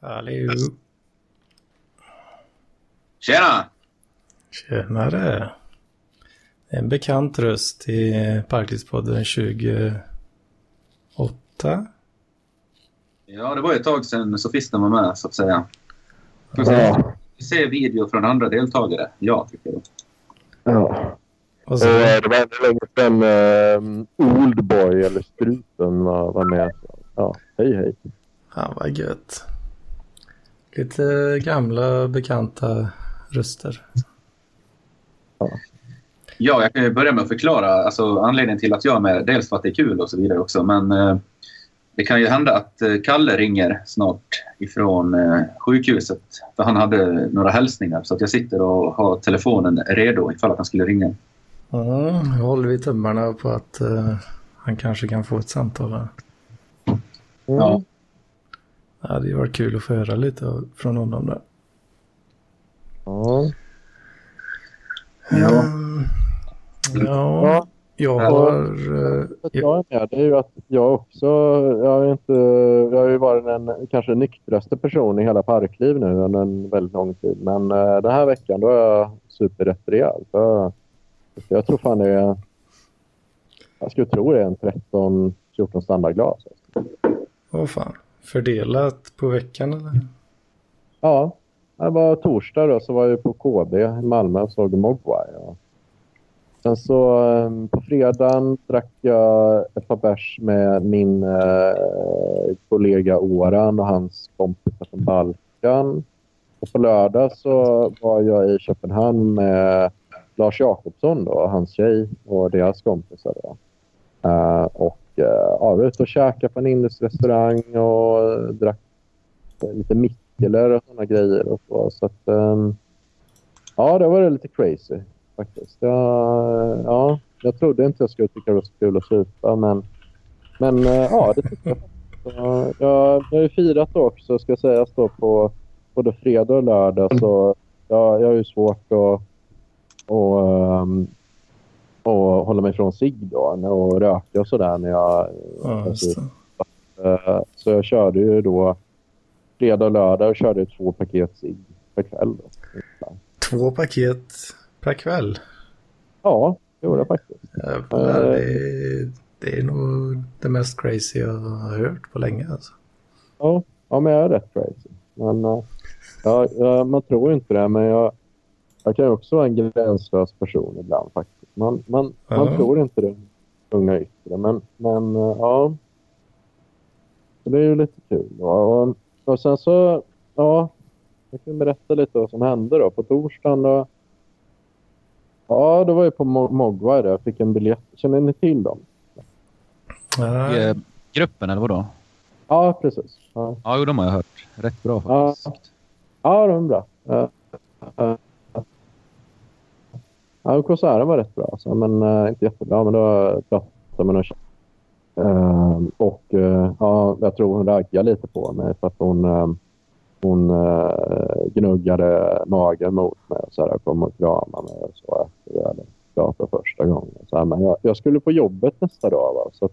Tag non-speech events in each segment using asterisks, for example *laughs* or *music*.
Hallå. Tjena! Tjenare. En bekant röst i Parklivspodden 28. Ja, det var ju ett tag sedan Sofisten var med, så att säga. Vi Ja. se, se video från andra deltagare? Ja, tycker jag. Ja. Och så, Eh, Det var ännu längre sedan eh, Oldboy eller Strupen var, var med. Ja, hej hej. ja, vad gött. Lite gamla bekanta röster. Ja, jag kan ju börja med att förklara alltså, anledningen till att jag är med. Dels för att det är kul och så vidare också. Men eh, det kan ju hända att eh, Kalle ringer snart ifrån eh, sjukhuset. För han hade några hälsningar. Så att jag sitter och har telefonen redo ifall att han skulle ringa. Ja, nu håller vi tummarna på att eh, han kanske kan få ett samtal. Här. Mm. Ja. Det hade ju varit kul att få höra lite från honom där. Ja. Ja. Mm, ja, Ja. jag Ja. har... eh, jag är med, det är ju att jag också, jag har ju inte, jag har ju varit den kanske nyktraste person i hela Parkliv nu under en väldigt lång tid. Men eh, den här veckan då är jag superrätt rejäl. Jag, jag tror fan det är, jag skulle tro det är en 13-14 standardglas. Vad fan? Fördelat på veckan eller? Ja, det var torsdag då så var jag på KB i Malmö och såg Mogwai. Och sen så ehm, på fredagen drack jag ett par bärs med min eh, kollega Oran och hans kompisar från Balkan. Och på lördag så var jag i Köpenhamn med Lars Jakobsson då, hans tjej och deras kompisar. Då. Eh, och Eh, ja, var ute och käkade på en indisk restaurang och eh, drack lite mikkeler och sådana grejer. Och så. Så att, ehm, ja, det var lite crazy faktiskt. Jag, ja, jag trodde inte jag skulle tycka det var så kul att supa, men, men eh, ja, det tyckte jag. Så, jag, jag har ju firat också, ska sägas då, på både fredag och lördag. Så jag, jag har ju svårt att och, um, och hålla mig från cigg då och röka och sådär när jag Ja, just det. Eh, Så jag körde ju då fredag och lördag och körde två paket cigg per kväll. Då. Två paket per kväll. Ja, det gjorde jag faktiskt. Jävlar, Eh. det, är, det är nog det mest crazy jag har hört på länge. Alltså. Ja, ja men jag är rätt crazy. Men, eh, ja, man tror inte det, men jag, jag kan också vara en gränslös person ibland faktiskt. Man, man, man Ja. tror inte det, unga yttre. Men, men eh, ja, så det är ju lite kul. Och, och sen så, ja, jag kan berätta lite vad som hände då. På torsdagen då, ja, då var jag på Mo- Mogwai där. Jag fick en biljett. Känner ni till dem? Ja, Eh, Gruppen eller vadå? Ja, precis. Ja. Ja, jo, de har jag hört. Rätt bra Ja. faktiskt. Ja, de är bra. Uh, uh, ja, konserten var rätt bra. Alltså, men uh, inte jättebra. Men då pratade man med någon tjej. Ehm, uh, och uh, ja, jag tror hon raggade lite på mig för att hon, uh, hon uh, gnuggade magen mot mig och så här, kom och kramade mig och så efter vi hade pratat första gången. Så här, men jag, jag skulle på jobbet nästa dag. Va? Så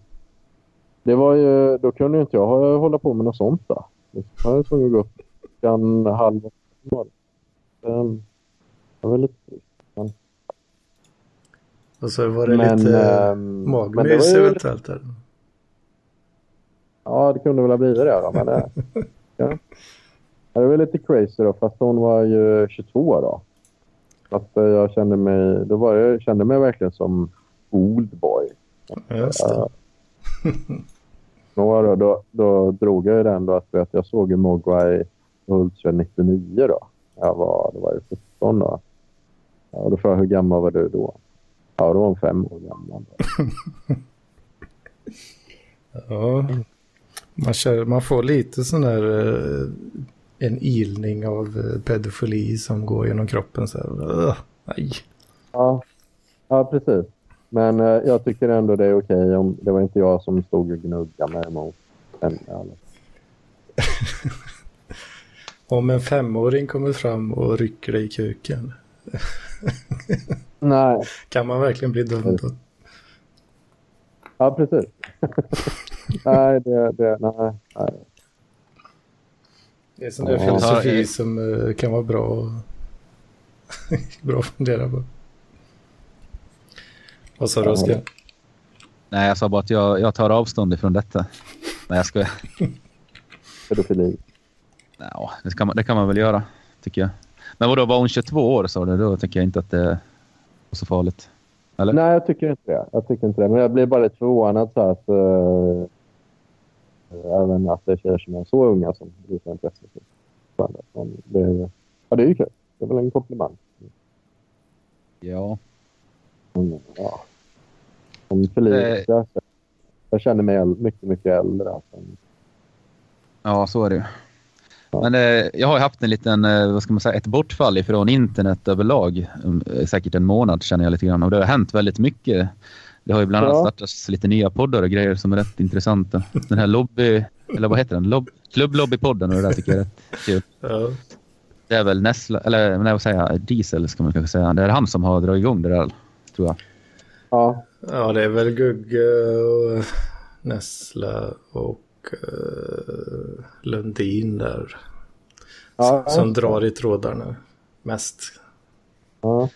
det var ju, då kunde inte jag hålla på med något sånt. Då. Jag var tvungen att gå upp klockan halv åtta. Um, det var lite trist och så var det Men, lite ehm, men det magmys eventuellt. Där. Ja, det kunde väl ha blivit det. Då, men det, *laughs* ja. Det var lite crazy då, fast hon var ju 22 då. Att eh, jag kände mig, då var jag, kände mig verkligen som oldboy. Just det. *laughs* Då, då, då drog jag ju den då att vet, jag såg ju Mogwai Hultsfred 99 då. Jag var, då var jag 17 då. Ja, och då frågade jag hur gammal var du då? Ja, då var hon fem år gammal. *laughs* Ja. Man, kör, man får lite sån där eh, en ilning av eh, pedofili som går genom kroppen. Så här, nej. Ja, ja precis. Men eh, jag tycker ändå det är okej om det var inte jag som stod och gnuggade mig emot henne. Om en femåring kommer fram och rycker dig i kuken. *laughs* Nej, Kan man verkligen bli dömd då? ja precis. *laughs* nej, det, det, nej, nej. Det är sån där Ja. filosofi Ja, eh. som eh, kan vara bra, *laughs* bra att fundera på. Vad sa du Ja. Oskar? Nej, jag sa bara att jag, jag tar avstånd ifrån detta. Nej, jag skojar. Pedofili. Ja, det kan, man, det kan man väl göra, tycker jag. Men vadå, var hon 22 år sa du? Då tycker jag inte att det är så farligt. Eller? Nej, jag tycker inte det. Jag tycker inte det. Men jag blir bara lite förvånad så att uh, även att det är tjejer som är så unga som visar intresse för. Men det, ja, det är ju kul. Det är väl en komplimang. Ja. Mm, ja. Om Felicia. så- Jag känner mig mycket, mycket äldre. Alltså. Ja, så är det ju. Men eh, jag har ju haft en liten, eh, vad ska man säga, ett bortfall ifrån internet överlag. Um, eh, säkert en månad känner jag lite grann. Och det har hänt väldigt mycket. Det har ju bland annat Ja. startats lite nya poddar och grejer som är rätt intressanta. Den här lobby, eller vad heter den? Lob, Klubblobbypodden och det där tycker jag är rätt kul. Ja. Det är väl Nessla, eller nej, vad säger jag, Diesel ska man kanske säga. Det är han som har dragit igång det där, tror jag. Ja, ja, det är väl Gugge och Nessla och uh, Lundin där. ja, som drar i trådarna mest. Ja.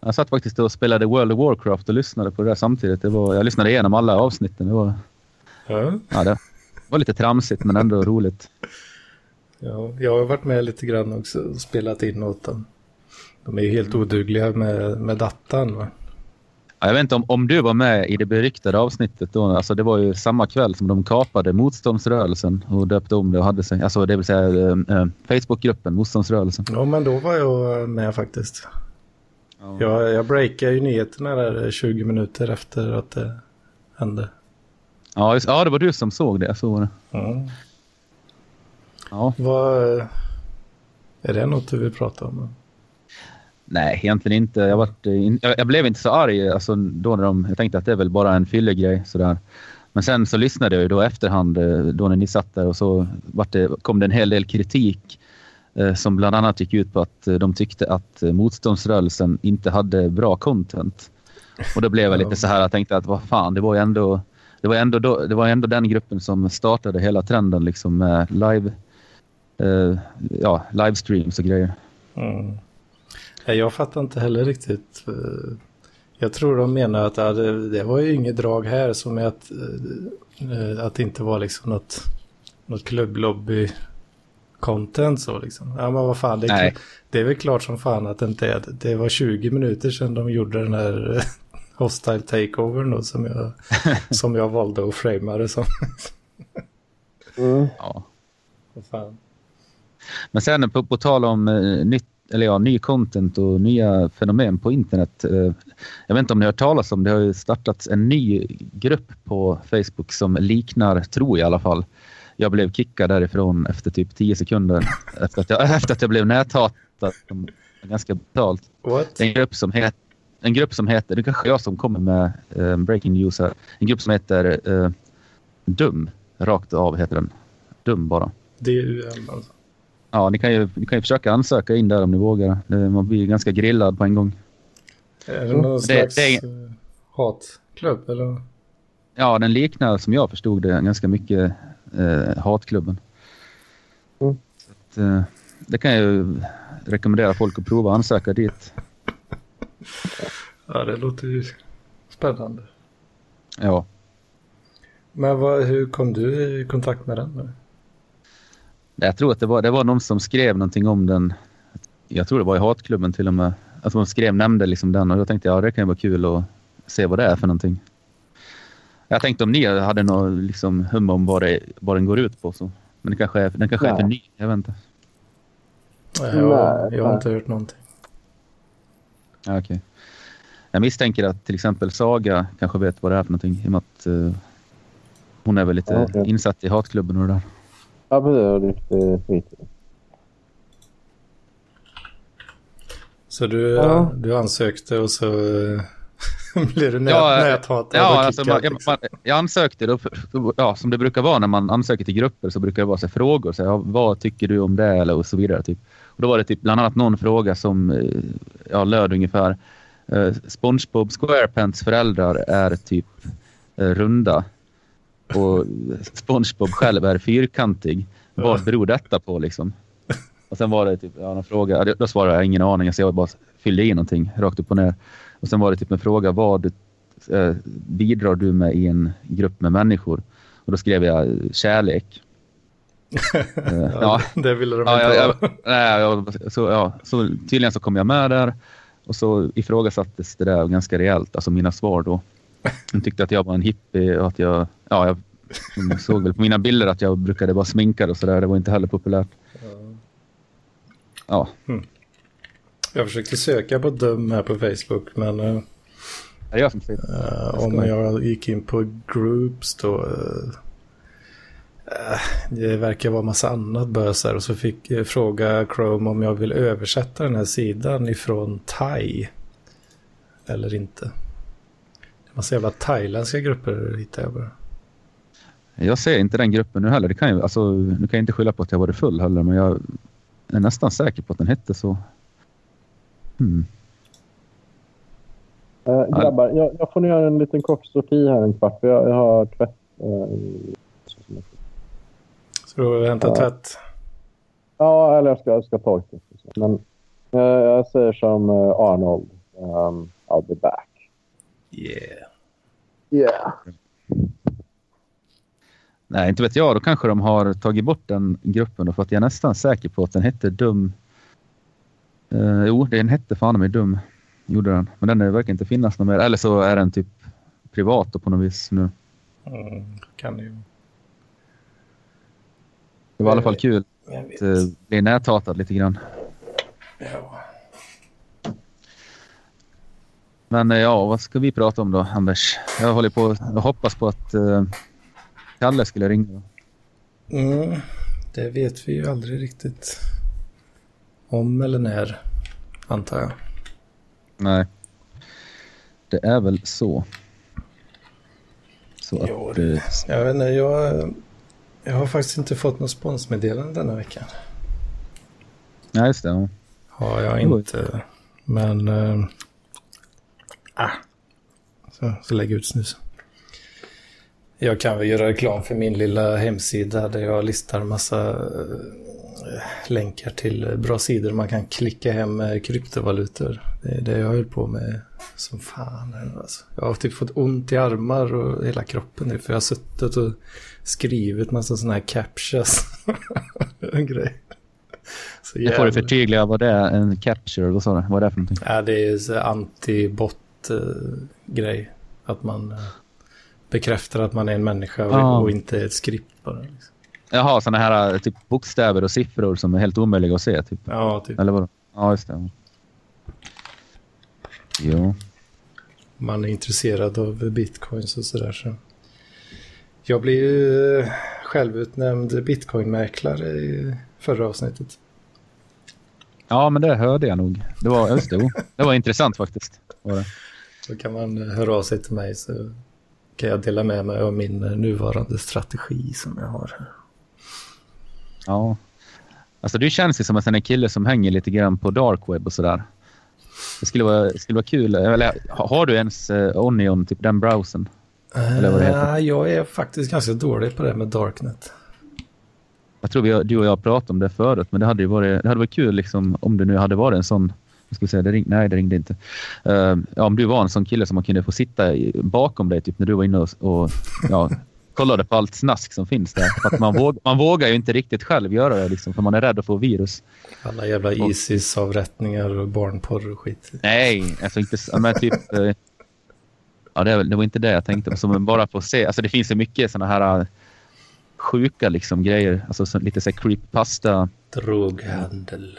Jag satt faktiskt och spelade World of Warcraft och lyssnade på det där samtidigt. Det var, jag lyssnade igenom alla avsnitten. Det var, Ja. ja, det var lite tramsigt men ändå roligt. Ja, jag har varit med lite grann också och spelat in åt dem. De är ju helt odugliga med, med datan. Va? Ja, jag vet inte om, om du var med i det beryktade avsnittet då. Alltså det var ju samma kväll som de kapade motståndsrörelsen och döpte om det och hade sig. Alltså det vill säga eh, eh, Facebookgruppen Motståndsrörelsen. Ja, men då var jag med faktiskt. Jag, jag breakade ju nyheterna där 20 minuter efter att det hände. Ja, just, ja, det var du som såg det. Så var det. Ja. Ja. Vad, är det något du vill prata om? Nej, egentligen inte. Jag, vart, eh, jag, blev inte så arg alltså, då när de... Jag tänkte att det är väl bara en fyllegrej sådär. Men sen så lyssnade jag ju då efterhand eh, då när ni satt där och så det, kom det en hel del kritik eh, som bland annat gick ut på att eh, de tyckte att motståndsrörelsen inte hade bra content. Och då blev jag Ja. lite så här, jag tänkte att vad fan, det var ju ändå, det var ändå, då, det var ändå den gruppen som startade hela trenden liksom med live, eh, ja, livestreams och grejer. Mm. Jag fattar inte heller riktigt. eh, Jag tror de menar att ja, det, det var ju inget drag här som är att, eh, att det inte var liksom något, något klubblobby content så liksom. Ja men vad fan, det är, det är väl klart som fan att det inte är det. Det var 20 minuter sedan de gjorde den här eh, hostile takeovern då som jag, *laughs* som jag valde att framea det som. Mm. Ja. Vad fan. Men sen på, på tal om eh, nytt, eller ja, ny content och nya fenomen på internet. Eh, jag vet inte om ni har hört talas om det har ju startats en ny grupp på Facebook som liknar, tror jag i alla fall. Jag blev kickad därifrån efter typ 10 sekunder *laughs* efter att jag, efter att jag blev näthatad ganska brutalt. En grupp som heter, en grupp som heter, det kanske jag som kommer med eh, breaking news här. En grupp som heter eh, Dum, rakt av heter den. Dum bara. DUM alltså. Ja, ni kan, ju, ni kan ju försöka ansöka in där om ni vågar. Det- Man blir ganska grillad på en gång. Är det någon slags det eh, hatklubb eller? Ja, den liknar som jag förstod det ganska mycket eh, Hatklubben. Mm. Att, eh, det kan jag ju rekommendera folk att prova ansöka dit. Ja, det låter ju spännande. Ja. Men vad, hur kom du i kontakt med den? Jag tror att det var, det var någon som skrev någonting om den. Jag tror det var i Hatklubben till och med. Att de skrev, nämnde liksom den och då tänkte jag ja, det kan ju vara kul att se vad det är för någonting. Jag tänkte om ni hade någon liksom, hum om vad, det, vad den går ut på. Så. Men det kanske är, den kanske är för Nej. ny. Jag vet inte. Nej, Nej, jag, jag har nej. inte hört någonting. Ja, okej. Jag misstänker att till exempel Saga kanske vet vad det är för någonting. I och med att eh, hon är väl lite okej. insatt i Hatklubben och det där. Ja, men det är riktigt skit. Så du, Ja. du ansökte och så eh, *laughs* blev du nät, Ja, näthatad Ja, och alltså, kickad, man, jag, liksom. man, jag ansökte då, ja, som det brukar vara när man ansöker till grupper så brukar det vara så här, frågor. Så här, ja, vad tycker du om det? Eller, och så vidare. Typ. Och då var det typ, bland annat någon fråga som eh, ja, löd ungefär. Eh, SpongeBob SquarePants föräldrar är typ eh, runda och SpongeBob själv är fyrkantig. vad beror detta på liksom? Och sen var det typ, ja, en fråga, då svarade jag ingen aning, så jag bara fyllde i någonting rakt upp och ner. Och sen var det typ en fråga, vad eh, bidrar du med i en grupp med människor? Och då skrev jag kärlek. *laughs* ja, ja, det ville de ja, inte ha. Nej, ja, så, ja, så tydligen så kom jag med där och så ifrågasattes det där ganska rejält, alltså mina svar då. De tyckte att jag var en hippie och att jag, ja, jag såg väl på mina bilder att jag brukade vara sminkad och sådär. Det var inte heller populärt. Ja. Mm. Jag försökte söka på dum här på Facebook men... Uh, jag som säger uh, Om jag gick in på groups då... Uh, det verkar vara massa annat bös här och så fick jag fråga Chrome om jag vill översätta den här sidan ifrån thai. Eller inte. Det är massa jävla thailändska grupper hittar jag bara. Jag ser inte den gruppen nu heller. Det kan ju, alltså, nu kan jag inte skylla på att jag varit full heller, men jag är nästan säker på att den hette så. Hmm. Äh, grabbar, jag, jag får nu göra en liten kort sorti här en kvart. Jag, jag har tvätt. Äh, så du har hämtat tvätt? Ja, eller jag ska, jag ska torka. Men äh, jag säger som Arnold. Um, I'll be back. Yeah. Yeah. Nej, inte vet jag. Då kanske de har tagit bort den gruppen för att jag är nästan säker på att den hette Dum. Uh, jo, den hette fan med Dum. Gjorde den. Men den verkar inte finnas någon mer. Eller så är den typ privat på något vis nu. Mm, kan ju. Det var i alla fall kul att uh, bli näthatad lite grann. Ja. Men uh, ja, vad ska vi prata om då, Anders? Jag håller på och hoppas på att uh, Kalle skulle ringa? Mm, det vet vi ju aldrig riktigt om eller när, antar jag. Nej, det är väl så. Så jo, att, eh, jag vet inte, jag, jag har faktiskt inte fått något sponsmeddelande denna veckan. Nej, just det. Har jag inte. Men... Äh, så, så lägg ut snusen. Jag kan väl göra reklam för min lilla hemsida där jag listar massa äh, länkar till bra sidor man kan klicka hem kryptovalutor. Det är det jag höll på med som fan. Alltså. Jag har typ fått ont i armar och hela kroppen nu för jag har suttit och skrivit massa sådana här captures. en grej. Så jävla... får du förtydliga vad det är, en capture, vad sa du? Vad är det för någonting? Ja, det är anti-bot-grej. Eh, att man eh, bekräftar att man är en människa och, ja. och inte ett skript bara. Liksom. Jaha, sådana här typ bokstäver och siffror som är helt omöjliga att se. Typ. Ja, typ. Eller vad? Ja, just det. Jo. Man är intresserad av bitcoins och sådär. Så. Jag blev ju självutnämnd bitcoinmäklare i förra avsnittet. Ja, men det hörde jag nog. Det var, just det, det var intressant faktiskt. Var det. Så kan man höra av sig till mig så kan jag dela med mig av min nuvarande strategi som jag har. Ja, alltså du känns ju som en kille som hänger lite grann på dark web och sådär. Det skulle vara, skulle vara kul. Eller, har du ens uh, Onion, typ den browsern? Eller vad det heter? Uh, jag är faktiskt ganska dålig på det med Darknet. Jag tror vi, du och jag pratade om det förut, men det hade ju varit, det hade varit kul liksom, om det nu hade varit en sån jag skulle säga, det ring, nej, det ringde inte. Uh, ja, om du var en sån kille som man kunde få sitta i, bakom dig typ när du var inne och, och ja, *laughs* kollade på allt snask som finns där. För att man, våg, man vågar ju inte riktigt själv göra det liksom, för man är rädd att få virus. Alla jävla Isis-avrättningar och barnporr och skit. Nej, alltså inte men typ... Uh, ja, det, det, var inte det jag tänkte på. Som bara få se. Alltså det finns ju mycket såna här uh, sjuka liksom grejer. Alltså så, lite så creepypasta. Droghandel.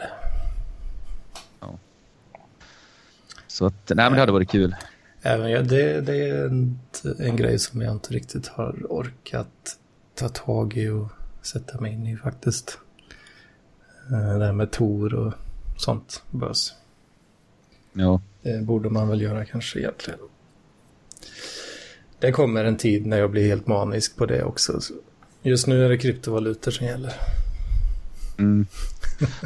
Så att, nej, men det hade varit kul. Även ja, det, det är en, en grej som jag inte riktigt har orkat ta tag i och sätta mig in i faktiskt. Eh, det här med Tor och sånt bös. Ja. Det borde man väl göra kanske egentligen. Det kommer en tid när jag blir helt manisk på det också. Just nu är det kryptovalutor som gäller. Mm.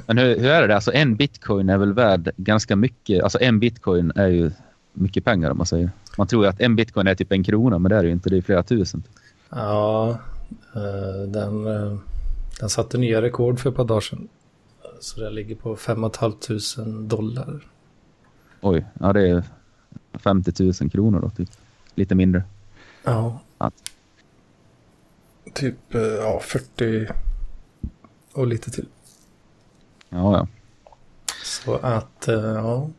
Men hur, hur, är det? Alltså en bitcoin är väl värd ganska mycket. Alltså en bitcoin är ju mycket pengar om man säger. Man tror ju att en bitcoin är typ en krona, men det är det ju inte. Det är flera tusen. Ja, eh, den, eh, Den satte nya rekord för ett par dagar sedan. Så det ligger på 5 500 dollar. Oj, ja det är 50 000 kronor då, typ. Lite mindre. Ja. Ja. Typ eh, ja, 40 och lite till. Ja, ja. Så att, eh, ja.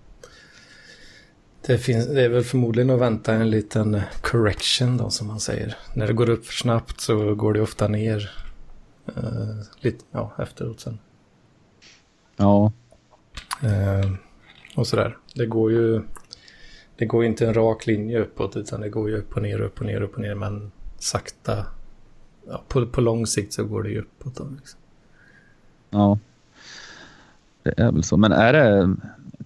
Det, finns, det är väl förmodligen att vänta en liten correction då som man säger. När det går upp för snabbt så går det ofta ner eh, lite ja, efteråt sen. Ja, Eh, och sådär. Det går ju det går inte en rak linje uppåt utan det går ju upp och ner, upp och ner, upp och ner. Men sakta, ja, på, på lång sikt så går det ju uppåt. Då, liksom. Ja. Det är väl så. Men är det,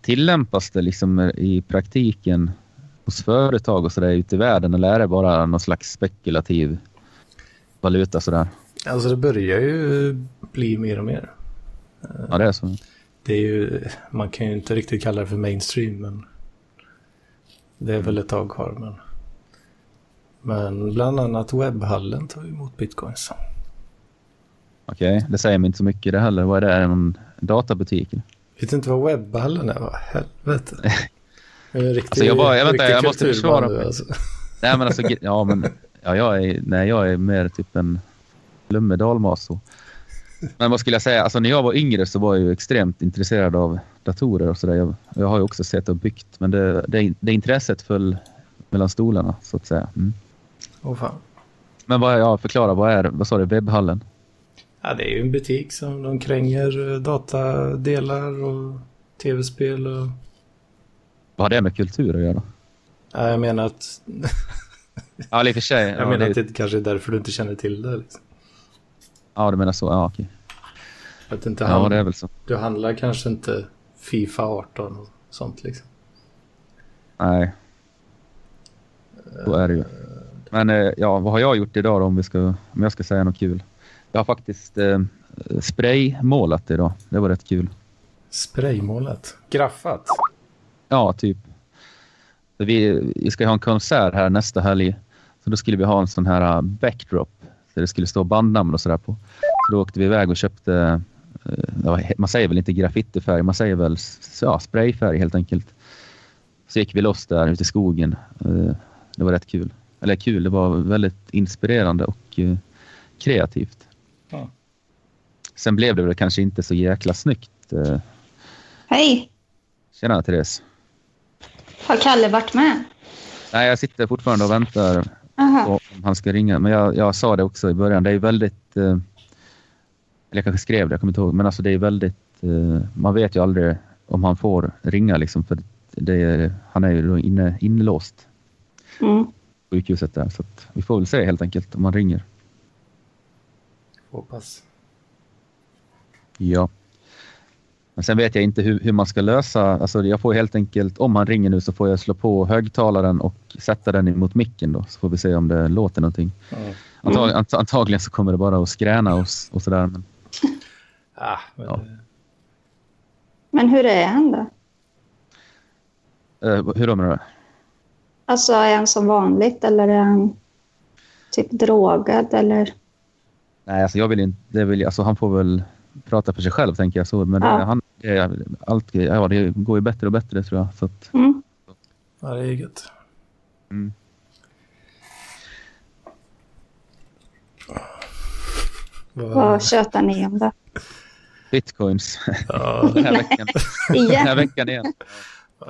tillämpas det liksom i praktiken hos företag och sådär ute i världen eller är det bara någon slags spekulativ valuta sådär? Alltså det börjar ju bli mer och mer. Ja, det är så. Det är ju, man kan ju inte riktigt kalla det för mainstream men det är väl ett tag kvar. Men, men bland annat webbhallen tar emot bitcoins. Okej, det säger mig inte så mycket det heller. Vad är det? Är det någon databutik? Vet inte vad webbhallen är? Vad helvete. *laughs* Är riktig, Alltså, jag bara- jag vänta, jag måste försvara mig. Alltså. *laughs* Nej, men alltså, ja, men ja, jag är, nej, jag är mer typ en flummig dalmas. så. Men vad skulle jag säga? Alltså, när jag var yngre så var jag ju extremt intresserad av datorer och sådär. Jag, jag har ju också sett och byggt, men det, det, det intresset föll mellan stolarna så att säga. Mm. Åh fan. Men vad jag förklarar, vad är vad sa du, webbhallen? Ja, det är ju en butik som de kränger eh, datadelar och tv-spel och... Vad har det med kultur att göra? Ja, jag menar att... *laughs* Ja, i och för sig. Jag Ja, menar det, att det kanske är därför du inte känner till det. Liksom. ja, du menar så. Ja, okej. Att inte Ja, hand... det är väl så. Du handlar kanske inte Fifa 18 och sånt liksom. Nej. Så är det ju. Men eh, ja, vad har jag gjort idag då om, vi ska, om jag ska säga något kul? Jag har faktiskt eh, spraymålat idag. Det var rätt kul. Spraymålat. Graffat. Ja, typ. Vi, vi ska ha en konsert här nästa helg. Så då skulle vi ha en sån här uh, backdrop. Så det skulle stå bandnamn och sådär på. Så då åkte vi iväg och köpte, eh, man säger väl inte graffitifärg, man säger väl ja, sprayfärg helt enkelt. Så gick vi loss där ute i skogen. Eh, Det var rätt kul. Eller kul, det var väldigt inspirerande och eh, kreativt. Ja. Sen blev det väl kanske inte så jäkla snyggt. Eh, Hej! Tjena Therese. Har Kalle varit med? Nej, jag sitter fortfarande och väntar Aha. på om han ska ringa. Men jag, jag sa det också i början. Det är väldigt... Eh, eller jag kanske skrev det, jag kommer inte ihåg. Men alltså det är väldigt... Eh, man vet ju aldrig om han får ringa liksom. För det är, han är ju då inne, inlåst Mm. på sjukhuset där. Så att vi får väl se helt enkelt om han ringer. Hoppas. Ja. Men sen vet jag inte hur, hur man ska lösa... Alltså jag får helt enkelt... Om han ringer nu så får jag slå på högtalaren och sätta den emot micken då. Så får vi se om det låter någonting. Ja. Antag, ant, antagligen så kommer det bara att skräna och, och sådär. Men *laughs* Ah, men, Ja. Men hur är han då? Eh, hur då menar du? Alltså är han som vanligt eller är han typ drogad eller? Nej, alltså jag vill inte... Det vill, alltså han får väl prata för sig själv, tänker jag. Så, men det, Ja. han, det, allt, ja, det går ju bättre och bättre, tror jag. Så att, Mm. ja, det är gött. mm. Vad- tjötar ni om då? Bitcoins Ja, *laughs* den här veckan. *laughs* Den här veckan igen.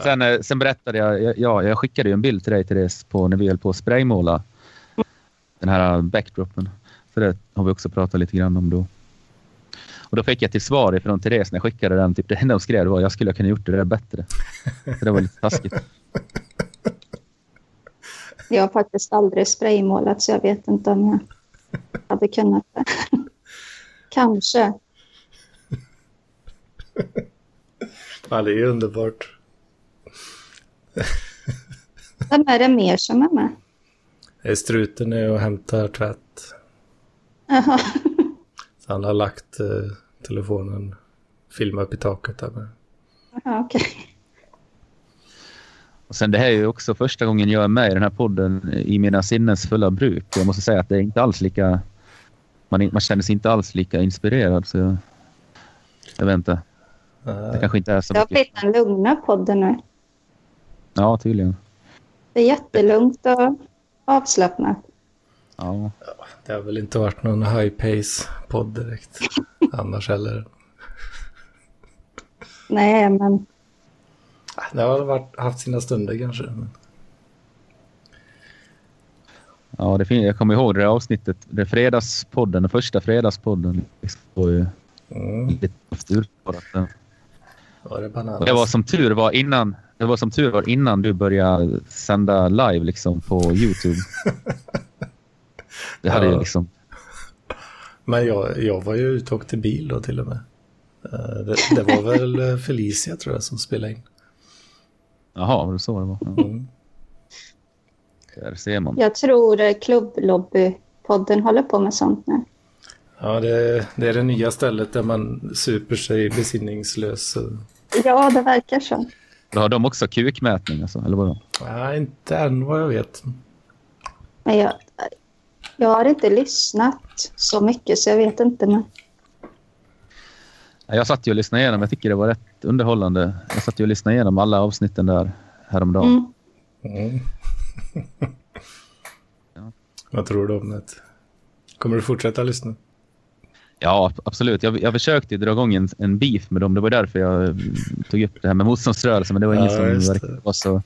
Sen, eh, sen berättade jag, jag- ja, jag skickade ju en bild till dig Therese på när vi höll på att spraymåla den här backdropen. Så det har vi också pratat lite grann om då. Och då fick jag till svar ifrån Therese när jag skickade den. Typ det enda hon skrev var att jag skulle ha kunnat gjort det där bättre. Så det var lite taskigt. *laughs* Jag har faktiskt aldrig spraymålat så jag vet inte om jag hade kunnat det. *laughs* Kanske. *laughs* ja, det är underbart. Vem är det mer som är med? Struten är och hämtar tvätt. Jaha. Så han har lagt eh, telefonen, filmat upp i taket där med. Okej. Och sen det här är ju också första gången jag är med i den här podden i mina sinnens fulla bruk. Jag måste säga att det är inte alls lika man, man känner sig inte alls lika inspirerad. Så jag, jag vet inte. Det kanske inte är så Det har mycket. blivit den lugna podden nu. Ja, tydligen. Det är jättelugnt och avslappnat. Ja. Det har väl inte varit någon high pace podd direkt. Annars heller. Nej, men Det har varit, haft sina stunder kanske. men- Ja, det fin- jag kommer ihåg det där avsnittet. Det är fredagspodden, den första fredagspodden. Var ju Mm. lite. Var det bananas? Det var som tur var innan, det var som tur var innan du började sända live liksom på Youtube. *laughs* Det hade Ja. ju liksom... Men jag, jag var ju ute och åkte bil då till och med. Eh, Det, det var väl eh, Felicia tror jag som spelade in. Jaha, var det så det var? Ja, Mm. där ser man. jag tror eh, klubblobbypodden håller på med sånt nu. Ja, det, det är det nya stället där man super sig besinningslös. Ja, det verkar så. Då har de också kukmätning alltså, eller vadå? Nej, inte än vad jag vet. Men jag, jag har inte lyssnat så mycket så jag vet inte. Men Ja, Jag satt ju och lyssnade igenom, jag tycker det var rätt underhållande. Jag satt ju och lyssnade igenom alla avsnitten där häromdagen. mm, Mm. Ja. Vad tror du om det? Kommer du fortsätta lyssna? Ja, ab- absolut. Jag, jag försökte dra igång en, en beef med dem. Det var därför jag tog upp det här med motståndsrörelsen. Men det var ingen Ja, som just det. verkade vara så,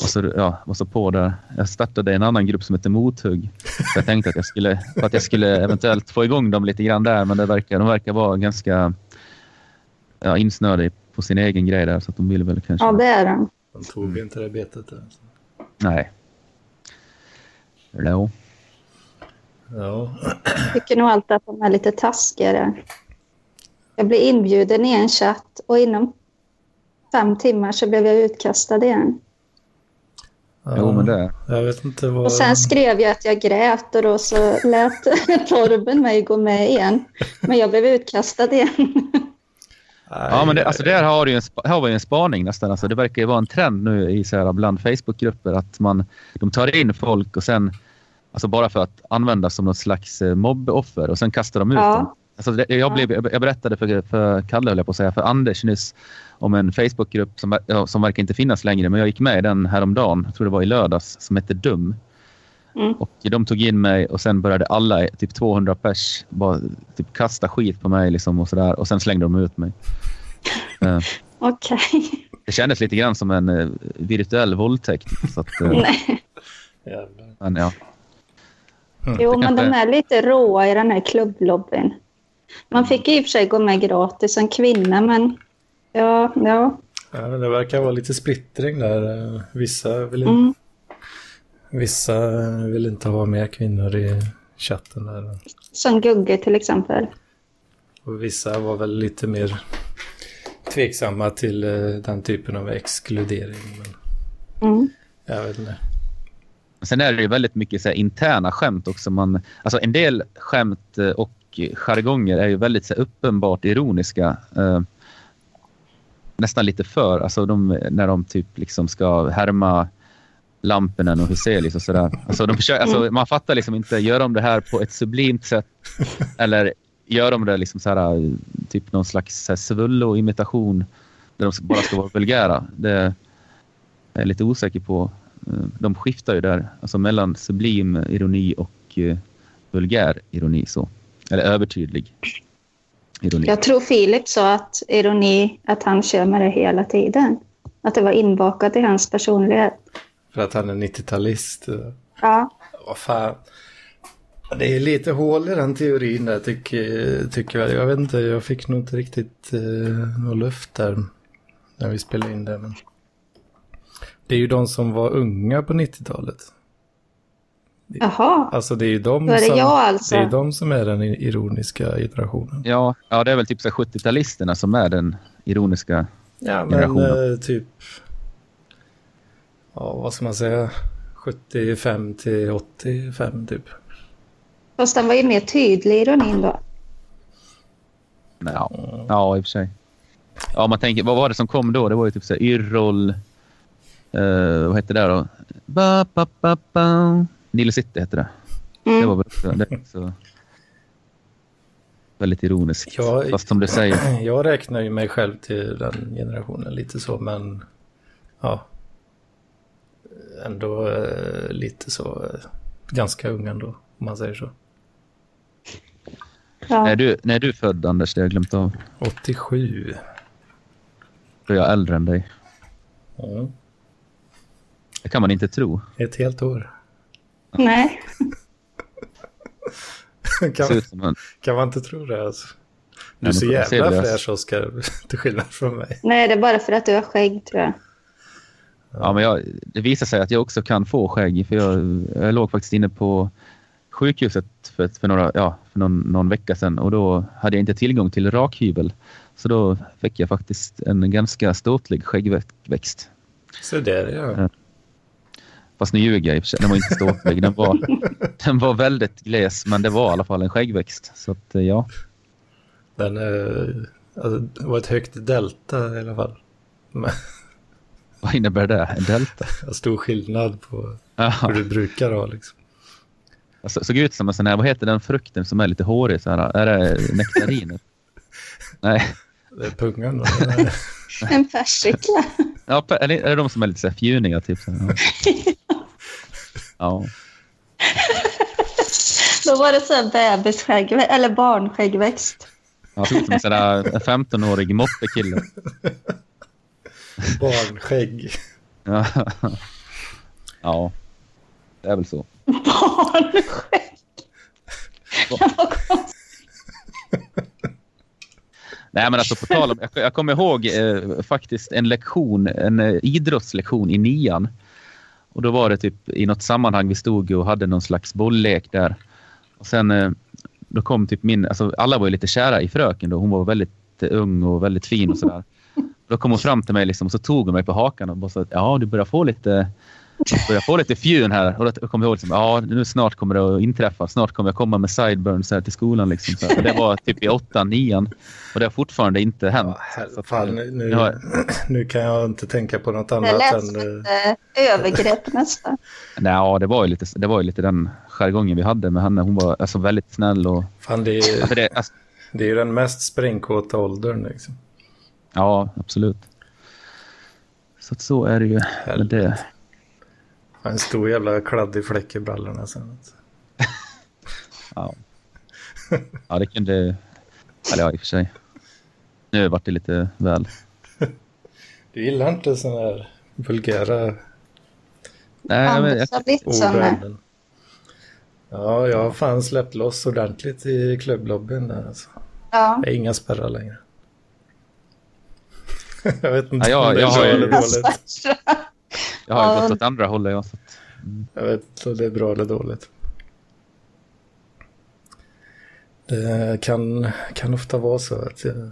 var, så, ja, var så på där. Jag startade en annan grupp som heter Mothugg. Så jag tänkte att jag skulle, att jag skulle eventuellt få igång dem lite grann där. Men det verkar, de verkar vara ganska ja, insnöade på sin egen grej där. Så att de vill väl kanske... ja, det är de. De tog inte det betet där. Nej. No. Ja, Jag tycker nog alltid att de är lite taskigare. Jag blev inbjuden i en chatt och inom fem timmar så blev jag utkastad igen. Jo, men det... Jag vet inte vad... Och sen skrev jag att jag grät och då så lät *laughs* Torben mig gå med igen. Men jag blev utkastad igen. Ja, men det, alltså där har, du ju en, här har vi ju en spaning nästan. Alltså, det verkar ju vara en trend nu i så här, bland Facebookgrupper att man, de tar in folk och sen, alltså bara för att användas som något slags eh, mobboffer och sen kastar de ut Ja. dem. Alltså, det, jag, blev, jag berättade för, för Kalle, höll jag på att säga, för Anders nyss om en Facebookgrupp som, som verkar inte finnas längre. Men jag gick med i den häromdagen, jag tror det var i lördags, som hette Dum. Mm. Och de tog in mig och sen började alla, typ 200 pers, bara typ kasta skit på mig liksom och sådär. Och sen slängde de ut mig. *laughs* Eh, Okej. det kändes lite grann som en eh, virtuell våldtäkt. Så att, eh, Nej. Men, ja. Jo, det men de är lite råa i den här klubblobbyn. Man fick i och för sig gå med gratis som kvinna, men ja, ja. Ja, men det verkar vara lite splittring där. Eh, Vissa vill, Mm. vissa vill inte ha med kvinnor i chatten där. Som Gugge till exempel. Och vissa var väl lite mer tveksamma till eh, den typen av exkludering. Men Mm. jag vet inte. Sen är det ju väldigt mycket så här, interna skämt också. Man, alltså en del skämt eh, och jargonger är ju väldigt så uppenbart ironiska. Nästan lite för. Alltså de, när de typ liksom ska härma Lampinen och Huselius och sådär. Alltså, de försöker, alltså, man fattar liksom inte, gör de det här på ett sublimt sätt eller gör de det liksom så här, typ någon slags så svullo-imitation där de bara ska vara vulgära. Det är jag lite osäker på. De skiftar ju där, alltså mellan sublim ironi och eh, vulgär ironi. Så. Eller övertydlig ironi. Jag tror Filip sa att ironi, att han kör med det hela tiden. Att det var inbakat i hans personlighet. För att han är 90-talist. eh, Ja, Vad fan. Det är lite hål i den teorin där tycker, tycker jag. Jag vet inte, jag fick nog inte riktigt eh, någon luft där när vi spelade in det. Men... Det är ju de som var unga på 90-talet. Jaha. Alltså det är ju de, Då är det som, jag alltså. det är de som är den ironiska generationen. Ja, ja, det är väl typ så här 70-talisterna som är den ironiska. Ja, men Generationen. eh, typ... Ja, vad ska man säga? 75 till 85 typ. Fast den var ju mer tydlig ironin då. Ja, ja i och för sig. Ja, man tänker, vad var det som kom då? Det var ju typ så här Yrrol... Eh, vad hette det då? Ba, ba, ba, ba. Nile City hette det. Det var Mm. väl det, också väldigt ironiskt. Ja, Fast som du säger, Jag räknar ju mig själv till den generationen lite så, men ja. Ändå eh, lite så, eh, ganska ung ändå, om man säger så. Ja. när, du, när är du född Anders? Det har jag glömt av. 87. Då är jag äldre än dig. Ja, Det kan man inte tro. ett helt år. Nej, *laughs* kan, en, kan man inte tro det alltså? Du är så jävla fräsch Oskar, *laughs* till skillnad från mig. nej, det är bara för att du har skägg tror jag. ja, men jag, det visar sig att jag också kan få skägg. För jag, jag låg faktiskt inne på sjukhuset för, för, några, ja, för någon, någon vecka sedan och då hade jag inte tillgång till rakhyvel. Så då fick jag faktiskt en ganska ståtlig skäggväxt. Så där ja. Fast nu ljuger jag i och för sig. Den var inte ståtlig. Den var, den var väldigt gles, men det var i alla fall en skäggväxt. Så att, eh, ja. Den eh, alltså, det var ett högt delta i alla fall. Men, Vad innebär det? En delta? *laughs* stor skillnad på hur Ja, du brukar ha liksom. alltså, såg ut som en sån här, vad heter den frukten som är lite hårig? Så här, är det nektariner? *laughs* Nej, Det är pungan då. *laughs* *laughs* En persika. ja, pe- eller är det de som är lite så här fjuniga? Typ, så här, *laughs* ja. ja. Då var det så här bebisskägg, eller barnskäggväxt. Han såg ut som en sån där 15-årig moppekille. Barnskägg. Ja. ja, det är väl så. Barnskägg. Det var konstigt. Nej, men alltså på tal om, jag, jag kommer ihåg eh, faktiskt en lektion, en eh, idrottslektion i nian. Och då var det typ i något sammanhang vi stod och hade någon slags bolllek där. Och sen eh, då kom typ min, alltså alla var ju lite kära i fröken då. Hon var väldigt eh, ung och väldigt fin och sådär. Då kom hon fram till mig liksom, och så tog hon mig på hakan och bara sa att ja, du börjar få lite börjar få lite fjun här. Och då kom jag ihåg liksom, ja, nu snart kommer det att inträffa. Snart kommer jag komma med sideburns här till skolan. Liksom. Så, det var typ i åttan, nian. Och det har fortfarande inte hänt. Ja, Så fan, nu, Ja. nu kan jag inte tänka på något Det annat lät än... som eh, ett eh, övergrepp nästan. Nej, ja, det var ju lite, det var ju lite den jargongen vi hade med henne. Hon var alltså väldigt snäll och... Fan, det är, Alltså det, alltså, det är ju den mest sprängkåta åldern liksom. ja, absolut. Så att så är det ju det. En stor jävla kladdig fläck i brallorna sen. alltså. *laughs* Ja. ja, det kunde... Eller ja, i och för sig. Nu vart det lite väl. Du gillar inte sådana här vulgära Nej, jag, vet- jag. Ja, jag har fan släppt loss ordentligt i klubblobbyn där alltså. Ja. Det är inga spärrar längre. *laughs* jag vet inte Ja, jag- om det är jag har bra eller dåligt. Jag har ju gått åt andra hållet. Ja, så att, Jag vet inte om det är bra eller dåligt. Det kan, kan ofta vara så att jag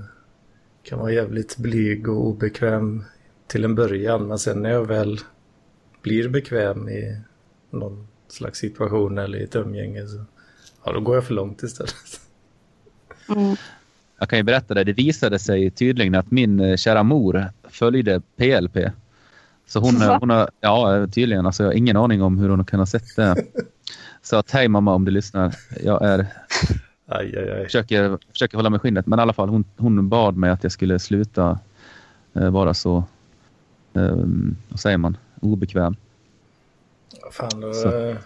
kan vara jävligt blyg och obekväm till en början. Men sen när jag väl blir bekväm i någon slags situation eller i ett umgänge så ja, då går jag för långt istället. Mm. jag kan ju berätta det. Det visade sig tydligen att min eh, kära mor följde PLP. Så hon, Va? hon har, ja tydligen, alltså jag har ingen aning om hur hon kan ha sett det. *laughs* Så att hej mamma om du lyssnar. Jag är, Aj, aj, aj. försöker, försöker hålla mig skinnet. Men i alla fall hon, hon bad mig att jag skulle sluta eh, vara så, eh, vad säger man, obekväm. Fan, då, Så. eh,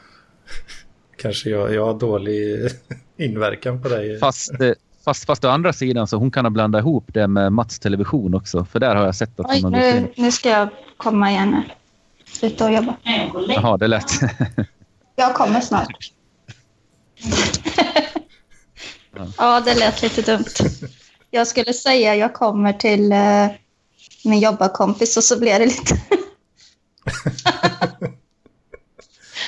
*laughs* kanske jag, jag har dålig *laughs* inverkan på dig. Fast, eh, fast, fast å andra sidan så hon kan ha blandat ihop det med Mats television också. För där har jag sett att Oj, hon har nu, nu ska jag komma igen. Sluta och jobba. Jaha, det lät. *laughs* Jag kommer snart. *laughs* ja, det lät lite dumt. Jag skulle säga jag kommer till eh, min jobbarkompis och så blev det lite... *laughs*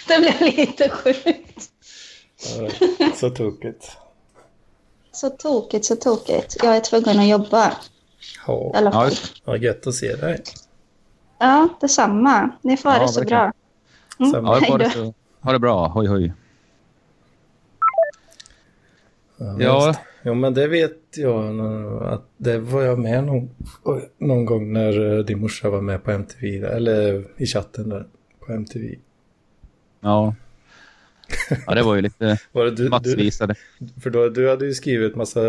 det blev lite sjukt. Så tokigt. Så tokigt, så tokigt. Jag är tvungen att jobba Ja, vad gött att se dig. Ja, detsamma. Ni får ha Ja, det så verkligen. bra. Mm, Samma. Ja, ha, det så, ha det bra. Hoj, hoj. Ja, Ja. Jo, men det vet jag att det var jag med någon, någon gång när eh, din morsa var med på MTV, eller i chatten där på MTV. Ja. Ja, det var ju lite *laughs* Var det du, Mats du, för då, du hade ju skrivit massa,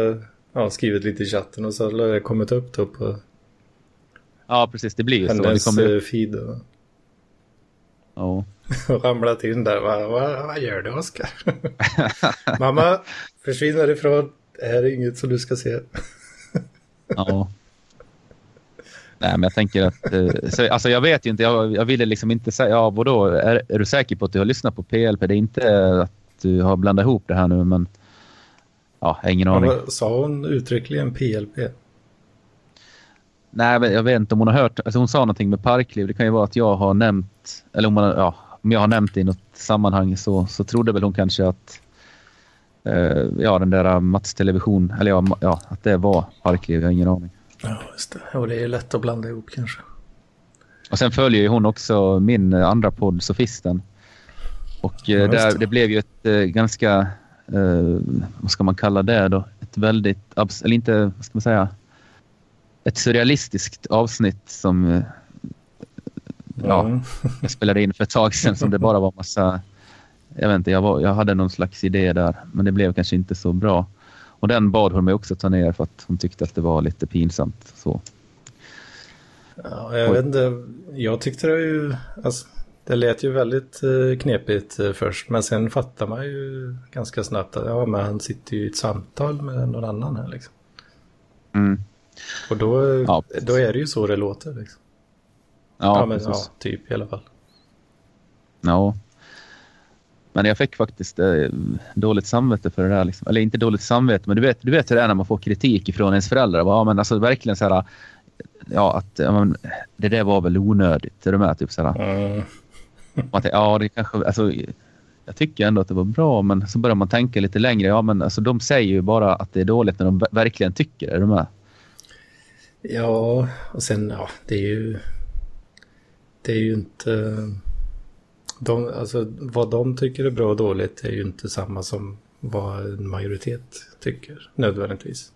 ja, skrivit lite i chatten och så hade det kommit upp då på Ja, precis. Det blir ju så. Det kommer eh, feed *laughs* och, Ja. och ramlat in där. Vad, vad, vad gör du Oskar? *laughs* Mamma, försvinn härifrån. Det här är inget som du ska se. Ja. Nej, men jag tänker att... eh, Så, alltså jag vet ju inte. Jag, jag ville liksom inte säga... Ja, vadå? Är, är du säker på att du har lyssnat på PLP? Det är inte att du har blandat ihop det här nu, men... Ja, ingen aning. Sa hon uttryckligen PLP? Nej, men jag vet inte om hon har hört. Alltså hon sa någonting med parkliv. Det kan ju vara att jag har nämnt... Eller om, har- ja, om jag har nämnt det i något sammanhang så, så trodde väl hon kanske att... eh, ja, den där Mats Television. Eller ja, ja, att det var parkliv. Jag har ingen aning. Ja, just det. Och det är lätt att blanda ihop kanske. Och sen följer ju hon också min eh, andra podd, Sofisten. Och eh, Ja, där, det. det blev ju ett eh, ganska, eh, vad ska man kalla det då? Ett väldigt, eller inte, vad ska man säga? Ett surrealistiskt avsnitt som eh, ja, Mm. *laughs* jag spelade in för ett tag sedan som det bara var massa, jag vet inte, jag, var, jag hade någon slags idé där, men det blev kanske inte så bra. Och den bad hon mig också ta ner för att hon tyckte att det var lite pinsamt. Så. Ja, jag Oj. vet inte. Jag tyckte det ju... Alltså, det lät ju väldigt eh, knepigt eh, först. Men sen fattar man ju ganska snabbt att ja, men han sitter ju i ett samtal med någon annan här liksom. Mm. Och då, Ja, då är det ju så det låter. Liksom. Ja, Ja, men ja, precis. typ i alla fall. Ja. Men jag fick faktiskt eh, dåligt samvete för det där. Liksom. Eller inte dåligt samvete, men du vet, du vet hur det är när man får kritik ifrån ens föräldrar. Ja, men alltså verkligen så här, ja, att ja, men, det där var väl onödigt. Är du med? Typ så här. Mm. Man ja, det kanske, alltså, jag tycker ändå att det var bra, men så börjar man tänka lite längre. Ja, men alltså, de säger ju bara att det är dåligt när de ver- verkligen tycker det. Är du med? Ja, och sen ja, det är ju... Det är ju inte... De, alltså, vad de tycker är bra och dåligt är ju inte samma som vad en majoritet tycker nödvändigtvis.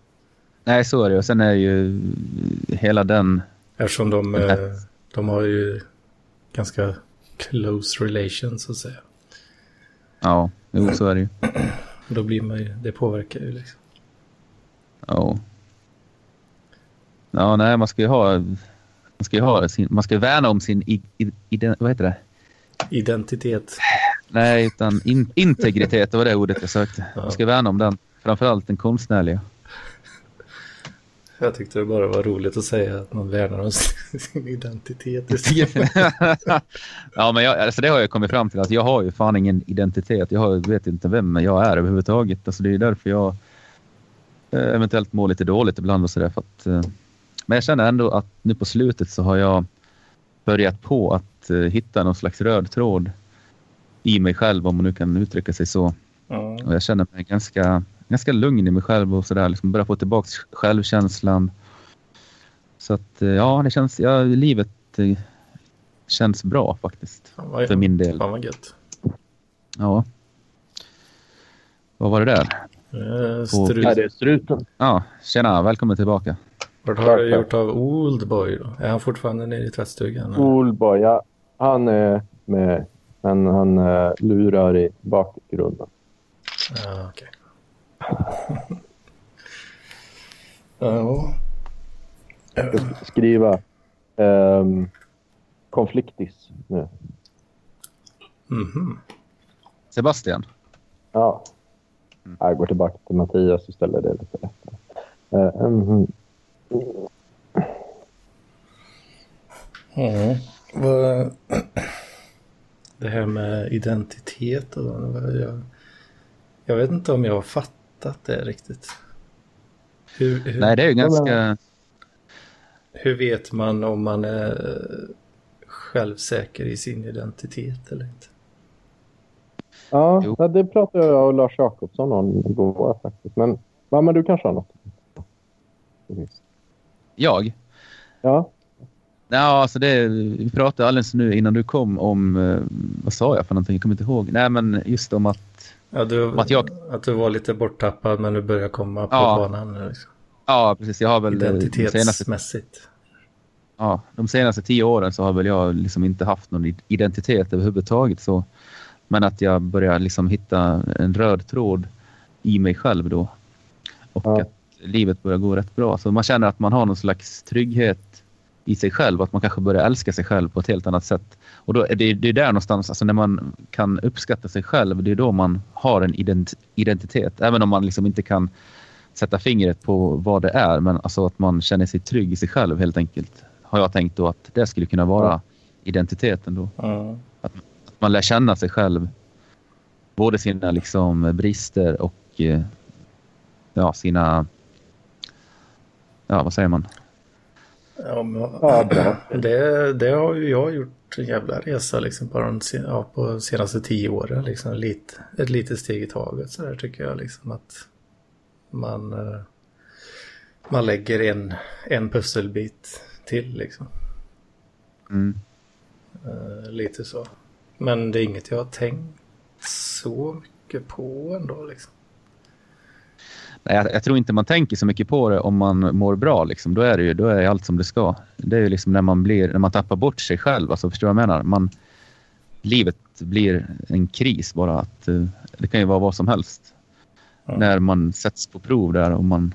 Nej, så är det. Och sen är ju hela den... Eftersom de, Den eh, de har ju ganska close relations så att säga. Ja, jo, så är det ju. Då blir man ju, det påverkar ju liksom. Ja. Ja, nej, man ska ju ha... Man ska ju ha sin, man ska värna om sin... I, i, iden- vad heter det? Identitet. Nej, utan in, integritet, det var det ordet jag sökte. Ja. Man ska värna om den. Framförallt den konstnärliga. Jag tyckte det bara var roligt att säga att man värnar om *laughs* sin identitet. *laughs* ja, men jag, alltså det har jag kommit fram till. att jag har ju fan ingen identitet. Jag har, vet inte vem jag är överhuvudtaget. Alltså det är därför jag eh, eventuellt mår lite dåligt ibland och sådär. eh, Men jag känner ändå att nu på slutet så har jag börjat på att eh, hitta någon slags röd tråd i mig själv, om man nu kan uttrycka sig så. Ja. Och jag känner mig ganska, ganska lugn i mig själv och sådär. Liksom börjar få tillbaka självkänslan. Så att eh, ja, det känns, ja, livet eh, känns bra faktiskt. Vad, För min del. Fan vad gött. Ja. Vad var det där? Eh, Strut. Nej, det är struten. Ja, tjena, välkommen tillbaka. Vad har du gjort av Oldboy då? Är han fortfarande nere i tvättstugan? Oldboy, ja, han är med. Men han eh, lurar i bakgrunden. Okej. *laughs* ja. Jag ska skriva ehm, konfliktis nu. Mhm. Sebastian. Ja. Jag går tillbaka till Mattias och ställer det lite lättare. Eh, mhm. Ja. *clears throat* Det här med identitet och jag, jag vet inte om jag har fattat det riktigt. Hur, hur, Nej, det är ju ganska... hur vet man om man är självsäker i sin identitet eller inte? Ja, Jo. det pratade jag och Lars Jakobsson om igår faktiskt. Men, ja, men du kanske har något? Jag? Ja, Ja, alltså det, vi pratade alldeles nu innan du kom om... eh, Vad sa jag för någonting? Jag kommer inte ihåg. Nej, men just om att... Ja, du, Att jag- att du var lite borttappad men du börjar komma på Ja. banan. nu, Liksom. Ja, precis. Jag har väl... eh, de senaste, Identitetsmässigt. ja, de senaste tio åren så har väl jag liksom inte haft någon identitet överhuvudtaget. Så. Men att jag börjar liksom hitta en röd tråd i mig själv då. Och Ja. att livet börjar gå rätt bra. Så man känner att man har någon slags trygghet i sig själv. Att man kanske börjar älska sig själv på ett helt annat sätt. Och då är det, det är där någonstans, alltså när man kan uppskatta sig själv, det är då man har en ident, identitet. Även om man liksom inte kan sätta fingret på vad det är. Men alltså att man känner sig trygg i sig själv helt enkelt. Har jag tänkt då att det skulle kunna vara identiteten då. Ja. Att man lär känna sig själv. Både sina liksom brister och eh, ja, sina... Ja, vad säger man? Ja, men, Ja, bra. det, det har ju jag gjort en jävla resa liksom på de ja, på senaste tio åren. Liksom, lite, ett litet steg i taget så där tycker jag liksom att man, eh, man lägger en, en pusselbit till liksom. Mm. Eh, lite så. Men det är inget jag har tänkt så mycket på ändå liksom. Nej, jag, jag tror inte man tänker så mycket på det om man mår bra. Liksom. Då, är det ju, då är allt som det ska. Det är ju liksom när man, blir, när man tappar bort sig själv. Alltså, förstår du vad jag menar? Man, livet blir en kris bara. Att, eh, det kan ju vara vad som helst. Ja. När man sätts på prov där och man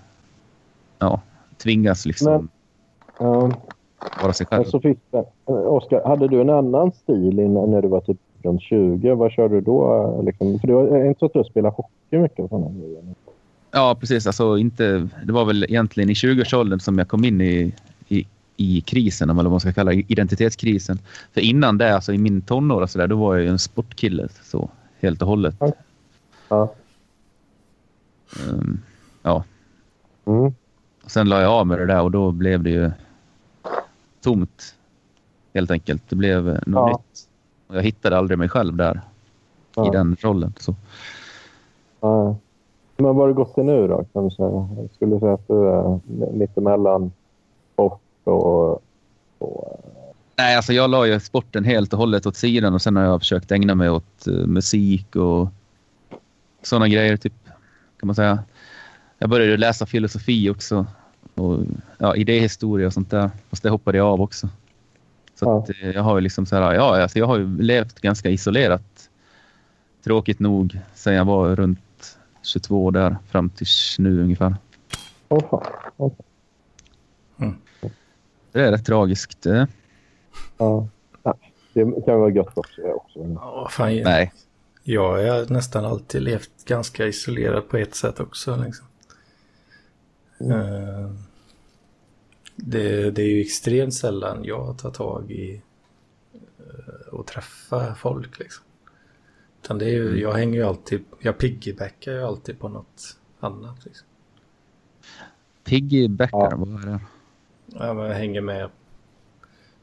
ja, tvingas liksom Men- Ja. vara sig själv. Det. Eh, Oskar, hade du en annan stil innan, när du var typ runt 20? Vad körde du då? Liksom? För det var inte så att du spelade hockey mycket och sådana grejer. Ja, precis. Alltså, inte, det var väl egentligen i 20-årsåldern som jag kom in i, i, i krisen, eller vad man ska kalla det, identitetskrisen. För innan det, alltså i min tonår, och så där, då var jag ju en sportkille så, helt och hållet. Ja. Um, ja. Mm. Och sen la jag av med det där och då blev det ju tomt. Helt enkelt. Det blev något Ja. nytt. Och jag hittade aldrig mig själv där Ja. i den rollen. Så. Ja. Men vad har du gått till nu då? Kan du säga? Jag skulle säga att du är mittemellan sport och... och Nej, alltså jag la ju sporten helt och hållet åt sidan och sen har jag försökt ägna mig åt eh, musik och sådana grejer, typ, kan man säga. Jag började läsa filosofi också och ja, idéhistoria och sånt där, fast det hoppade jag av också. Så Ja. att, eh, jag har ju liksom så här, ja, alltså jag har ju levt ganska isolerat, tråkigt nog, sen jag var runt 22 där fram till nu ungefär. Åh fan. Åh, Det är rätt tragiskt. eh. Ja. Ja, Det kan vara gött också. också. Ja, fan, Nej, Jag har nästan alltid levt ganska isolerat på ett sätt också. Liksom. Eh, Det, det är ju extremt sällan jag tar tag i eh, och träffa folk. Liksom. Utan det är ju, jag hänger ju alltid, jag piggybackar ju alltid på något annat. Liksom. piggybackar, Ja. vad är det? Ja, men jag hänger med.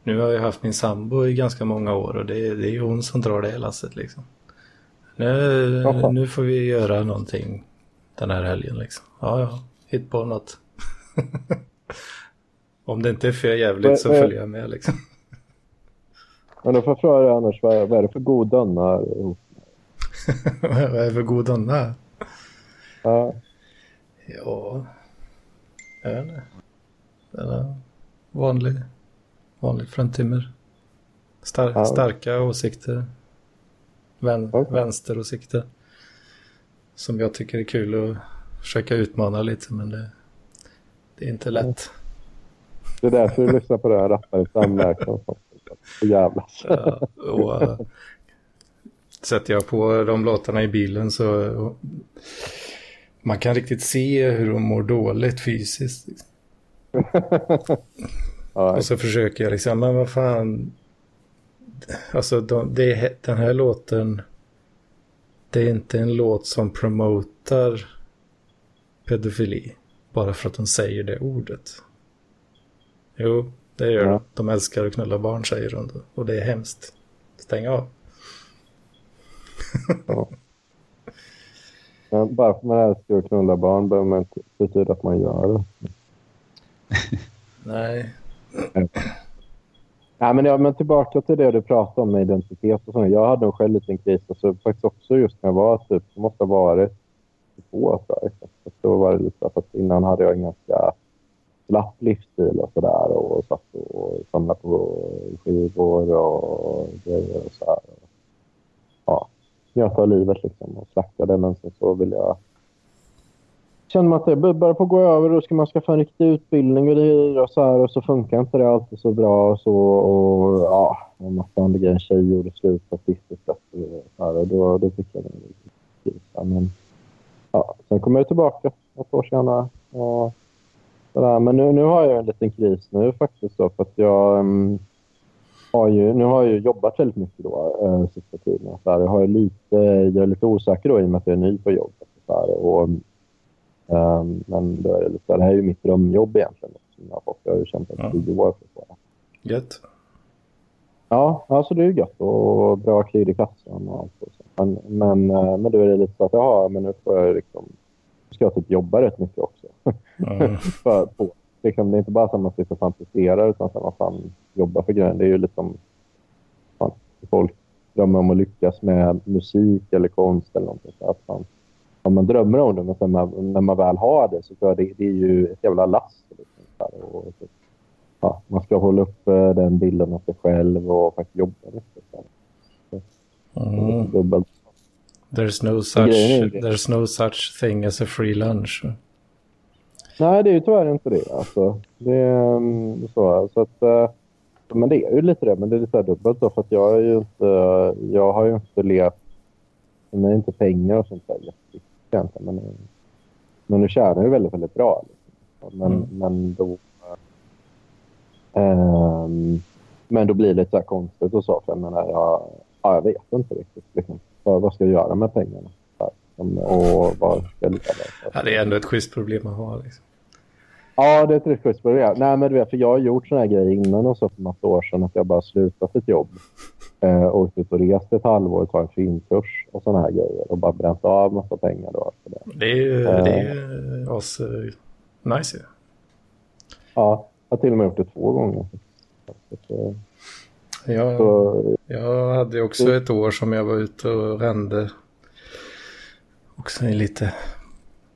Nu har jag haft min sambo i ganska många år och det, det är ju hon som drar det lasset liksom. Nu, Jaha. nu får vi göra någonting den här helgen liksom. Ja, ja, hitt på något. *laughs* Om det inte är för jävligt så Men- men- följer jag med liksom. Men då får jag fråga dig annars, vad är, vad är det för godanna? Vad är för god anda? Ja, Ja, jag vet inte. Den är vanlig, vanlig fruntimmer. Star Ja. Starka åsikter. Vän Okej. Vänsteråsikter. Som jag tycker är kul att försöka utmana lite men det, det är inte lätt. det är därför du lyssnar på det här rappare. Så jävlas. *laughs* Ja, och, sätter jag på de låtarna i bilen så man kan riktigt se hur de mår dåligt fysiskt. *laughs* Och så försöker jag liksom, men vad fan. Alltså de, det, den här låten. Det är inte en låt som promotar pedofili. Bara för att de säger det ordet. Jo, det gör Ja. de. De älskar att knulla barn säger de. Och det är hemskt. Stäng av. *laughs* Men bara för att man älskar att knulla barn behöver man inte betyda att man gör det. Nej. Ja, men, ja, men tillbaka till det du pratade om med identitet och sånt. Jag hade nog själv en liten kris. Alltså, faktiskt också just när jag var typ, det måste ha varit två jag. Så Då var det lite att innan hade jag en ganska slapp livsstil och sådär. Och satt och samlade på skivor och grejer och så här. Ja njöta av livet liksom, och slakta det. Men sen så vill jag... Känner man att det börjar på gå över då ska man skaffa en riktig utbildning och det och så här och så funkar inte det alltid så bra och så och ja, en massa andra grejer. En tjej gjorde slut på sista och så här och då, då fick jag den Men ja, sen kom jag tillbaka ett år senare. Och, sådär. Men nu, nu har jag en liten kris nu faktiskt då, för att jag um, har ju, nu har jag jobbat väldigt mycket då äh, sista tiden. Så här, jag, har lite, jag är lite osäker då i och med att jag är ny på jobbet. Så här, och, um, men då är det, lite, det här är ju mitt drömjobb egentligen. Som jag, har fått. jag har ju kämpat i tio år för att få det. Gött. Ja, alltså det är ju gött och bra klirr i kassan och allt. Och så. Men, men, eh, men då är det lite så att jaha, men nu får jag liksom, ska jag typ jobba rätt mycket också. Mm. *laughs* för, på. Liksom, det är inte bara så att man sitter och fantiserar utan att man fan jobbar för grejen. Det är ju liksom fan, folk drömmer om att lyckas med musik eller konst eller någonting. Så att fan, ja, man drömmer om det, men sen man, när man väl har det så tror jag det, det är ju ett jävla last. Liksom, och, och, ja, man ska hålla upp den bilden av sig själv och faktiskt jobba mycket. Mm. Dubbelt. There's no, such, there's no such thing as a free lunch. Nej, det är ju tyvärr inte det. Alltså, det är um, så. så att, uh, men det är ju lite det, men det är lite dubbelt då, för att jag, är ju inte, jag har ju inte levt med inte pengar och sånt där. Men, men nu tjänar jag väldigt, väldigt bra. Liksom. Men, mm. men då Um, men då blir det lite så konstigt och så. För jag menar, jag, ja, jag vet inte riktigt. Liksom, vad, vad ska jag göra med pengarna? Och vad ska jag leva ja, Det är ändå ett schysst problem att ha. Liksom. Ja, det är ett schysst problem. Nej, men du vet, för jag har gjort såna här grejer innan och så för massa år sedan. Att jag bara slutat ett jobb. Eh, åkt ut och rest ett halvår och tagit en filmkurs och såna här grejer. Och bara bränt av massa pengar. Då, för det. det är ju eh, det är oss, uh, nice. Ja, jag har till och med gjort det två gånger. Jag, så, jag hade också ett år som jag var ute och rände. Också i lite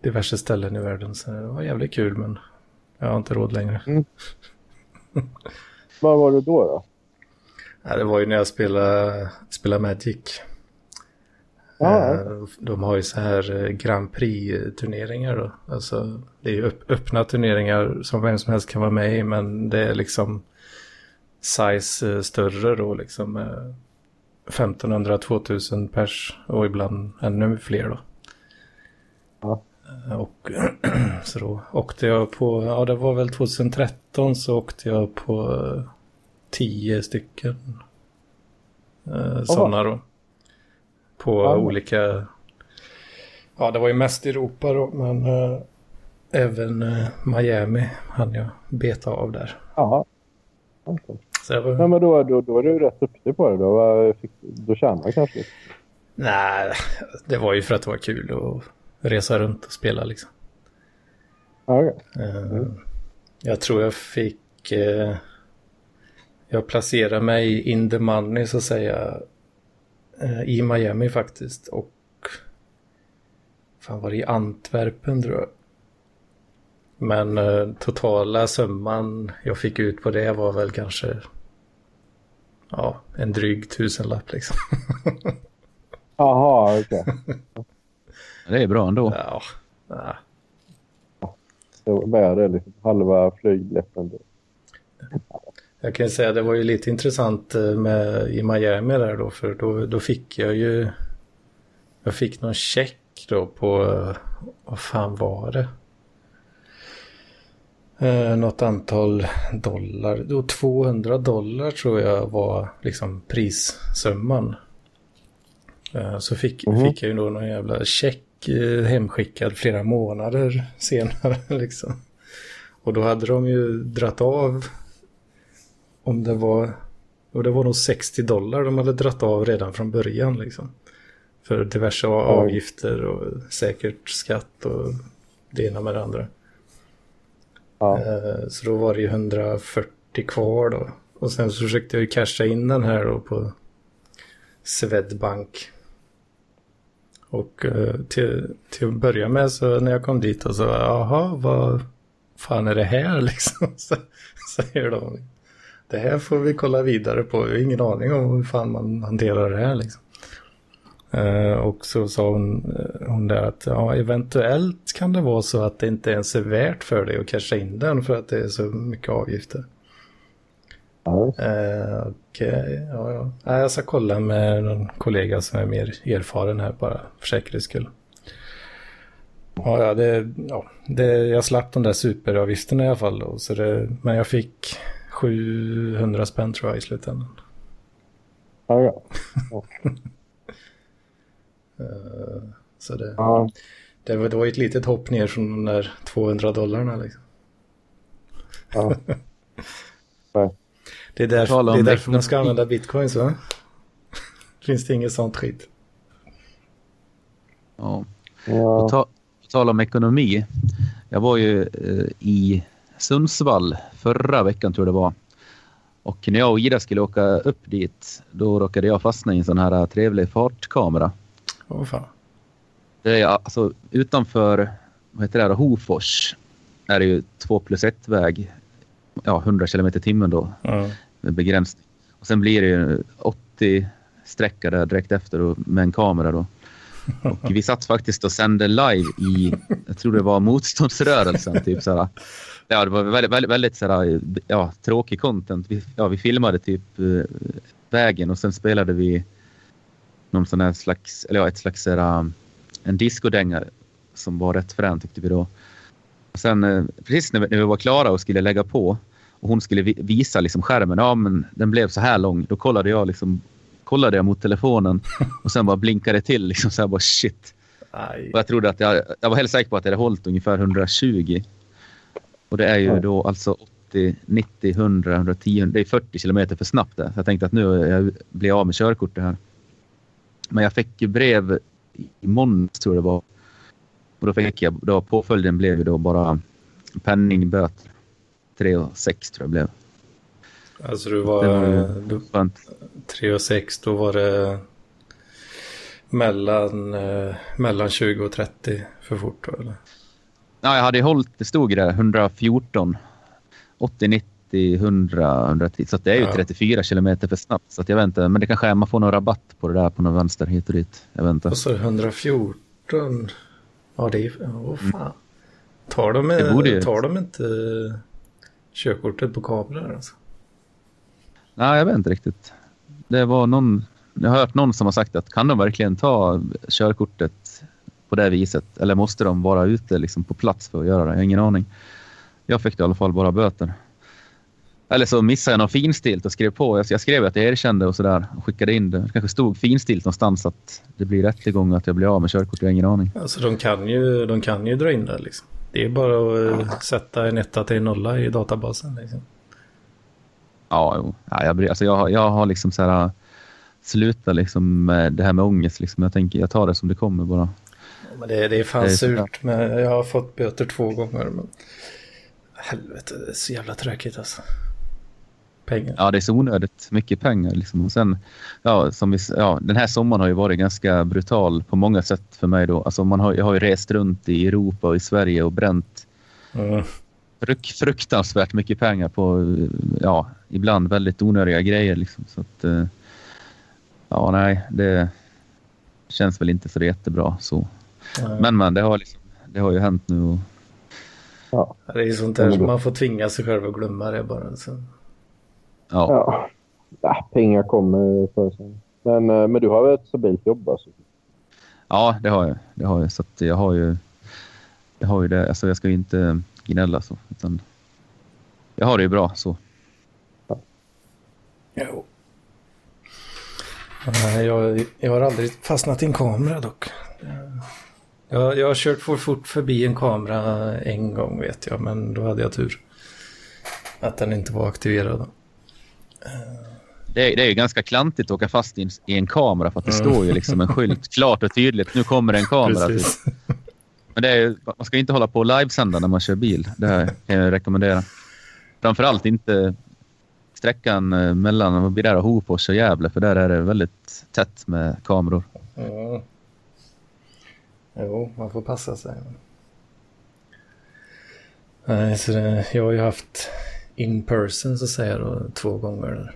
diverse ställen i världen. Så det var jävligt kul men jag har inte råd längre. Mm. Vad var det då? då? Ja, det var ju när jag spelade, spelade Magic. Ja. Eh, de har ju så här eh, Grand Prix-turneringar då. Alltså, det är ju öppna turneringar som vem som helst kan vara med i, men det är liksom size eh, större då liksom. 1500-2000 pers och ibland ännu fler då. Ja. Och *clears throat* så då åkte jag på, ja det var väl 2013 så åkte jag på 10 stycken sådana då på ja. olika... Ja, det var ju mest Europa då, men äh, även äh, Miami hann jag beta av där. Ja. Okay. Så var... ja, men då, då, då är du rätt duktig på det. Då, då tjänar du kanske. Nej, det var ju för att det var kul att resa runt och spela liksom. Okay. Mm. Jag tror jag fick... Eh, jag placerade mig in the money så att säga eh, i Miami faktiskt. Och fan var det i Antwerpen tror jag. Men eh, totala summan jag fick ut på det var väl kanske ja, en dryg tusenlapp liksom. *laughs* Jaha, okej. Okay. *laughs* det är bra ändå. Ja. ja. Det är det liksom halva flygbiljetten. Jag kan säga att det var ju lite intressant eh, med, i Miami där då, för då, då fick jag ju... Jag fick någon check då på, vad fan var det? Eh, något antal dollar, då 200 dollar tror jag var liksom prissumman. Eh, så fick, mm. fick jag ju då någon jävla check eh, hemskickad flera månader senare *laughs* liksom. Och då hade de ju dratt av om det var, och det var nog 60 dollar de hade dratt av redan från början liksom. För diverse avgifter och säkert skatt och det ena med det andra. Ja. Eh, så då var det ju 140 kvar då. Och sen så försökte jag ju casha in den här då på Swedbank. Och eh, till, till att börja med så när jag kom dit och så, jaha, vad fan är det här *laughs* liksom? Så, säger de det här får vi kolla vidare på. Jag har ingen aning om hur fan man hanterar det här liksom. Eh, och så sa hon, eh, hon där att ja, eventuellt kan det vara så att det inte ens är värt för dig att casha in den för att det är så mycket avgifter. Ja, Eh, eh, ja, ja. Jag ska kolla med någon kollega som är mer erfaren här bara för säkerhets skull. Ja, ja, det, ja det, jag slapp de där superavgifterna i alla fall. Då, så det, men jag fick 700 spänn tror jag i slutändan. ja, ja. *laughs* Eh, så det, ja. det, var, det var ett litet hopp ner från de där 200 dollarna. Liksom. ja. *laughs* Det är, därför, det är därför man ska använda bitcoins va? *laughs* Finns det inget sånt skit? Ja. På, Ja. ta, på tal om ekonomi. Jag var ju eh, i Sundsvall förra veckan tror jag det var. Och när jag och Ida skulle åka upp dit, då råkade jag fastna i en sån här eh, trevlig fartkamera. Åh fan. Det är alltså utanför vad heter det, här, Hofors är det ju 2 plus 1 väg. Ja, 100 kilometer i timmen då Ja med begränsning. Och sen blir det ju 80 sträcka där direkt efter och, med en kamera då. Och vi satt faktiskt och sände live i, jag tror det var motståndsrörelsen. Typ såhär. Ja, det var väldigt, väldigt, väldigt såhär, ja, tråkig content. Vi, ja, vi filmade typ eh, vägen och sen spelade vi någon sån här slags, eller ja, ett slags såhär, en discodänga som var rätt frän tyckte vi då. Och sen eh, precis när vi, när vi var klara och skulle lägga på och hon skulle vi- visa liksom skärmen, ja men den blev så här lång. Då kollade jag liksom kollade jag mot telefonen *laughs* och sen bara blinkade det till liksom så här bara shit. Aj. Och jag trodde att jag, jag var helt säker på att jag hade hållit ungefär 120. Och det är ju då alltså 80, 90, 100, 110, det är 40 kilometer för snabbt där. Så jag tänkte att nu jag blir jag av med körkortet här. Men jag fick ju brev i måndags tror jag det var. Och då fick jag, då påföljden blev ju då bara penningböter. 3 och 6 tror jag blev. Alltså du var, Det var ju du, Skönt. 3 och 6, då var det mellan, eh, mellan 20 och 30 för fort då, eller? Ja, jag hade ju hållit, det stod ju där 114, 80, 90, 100, 110. Så det är ju Ja. 34 kilometer för snabbt. Så jag vet inte, men det kanske är man får någon rabatt på det där på någon vänster hit och dit. Jag vet inte. Och så 114. Ja, det är Åh fan. Tar de, Det ju- tar de inte körkortet på kameror alltså? Nej, jag vet inte riktigt. Det var någon, jag har hört någon som har sagt att kan de verkligen ta körkortet på det viset? Eller måste de vara ute liksom på plats för att göra det? Jag har ingen aning. Jag fick i alla fall bara böter. Eller så missade jag något finstilt och skrev på. Jag jag skrev att jag erkände och sådär och skickade in det. Det kanske stod finstilt någonstans att det blir rättegång och att jag blir av med körkortet. Jag har ingen aning. Alltså de kan ju, de kan ju dra in det liksom. Det är bara att eh, sätta en etta till en nolla i databasen liksom. Ja, jo. ja jag, alltså jag, jag har liksom så här slutat liksom med det här med ångest. Liksom. Jag tänker jag tar det som det kommer bara. Men det, det är fan Det är surt. Men jag har fått böter två gånger. Men... Helvete, det är så jävla tråkigt alltså. Pengar. Ja, det är så onödigt mycket pengar. Liksom. Och sen, ja, som vi, ja, den här sommaren har ju varit ganska brutal på många sätt för mig. Då. Alltså man har, jag har ju rest runt i Europa och i Sverige och bränt Mm. fruk, fruktansvärt mycket pengar på ja, ibland väldigt onödiga grejer. Liksom. Så att, eh, ja, nej, det känns väl inte så jättebra. Så. Men, men det, har liksom, det har ju hänt nu. Och, Ja. Det är sånt där som man får tvinga sig själv att glömma det bara. Så. Ja, Ja. ja, pengar kommer för sig. Men, eh, men du har väl ett stabilt jobb alltså? Ja, det har jag. Det har jag. Så att jag har ju, jag har ju det. Alltså jag ska ju inte gnälla så. Utan jag har det ju bra så. Jo. Nej, jag, jag har aldrig fastnat i en kamera dock. Jag, jag har kört för fort förbi en kamera en gång vet jag, men då hade jag tur. Att den inte var aktiverad. Det är, det är ju ganska klantigt att åka fast i en, i en kamera för att det Mm. står ju liksom en skylt *laughs* klart och tydligt. Nu kommer en kamera. Typ. Precis. Men det är, man ska inte hålla på och livesända när man kör bil. Det här kan jag rekommendera. Framförallt inte sträckan eh, mellan vad blir det, Hofors och Gävle för där är det väldigt tätt med kameror. Ja. Jo, man får passa sig. Nej, så det, jag har ju haft in person så att säga då, två gånger.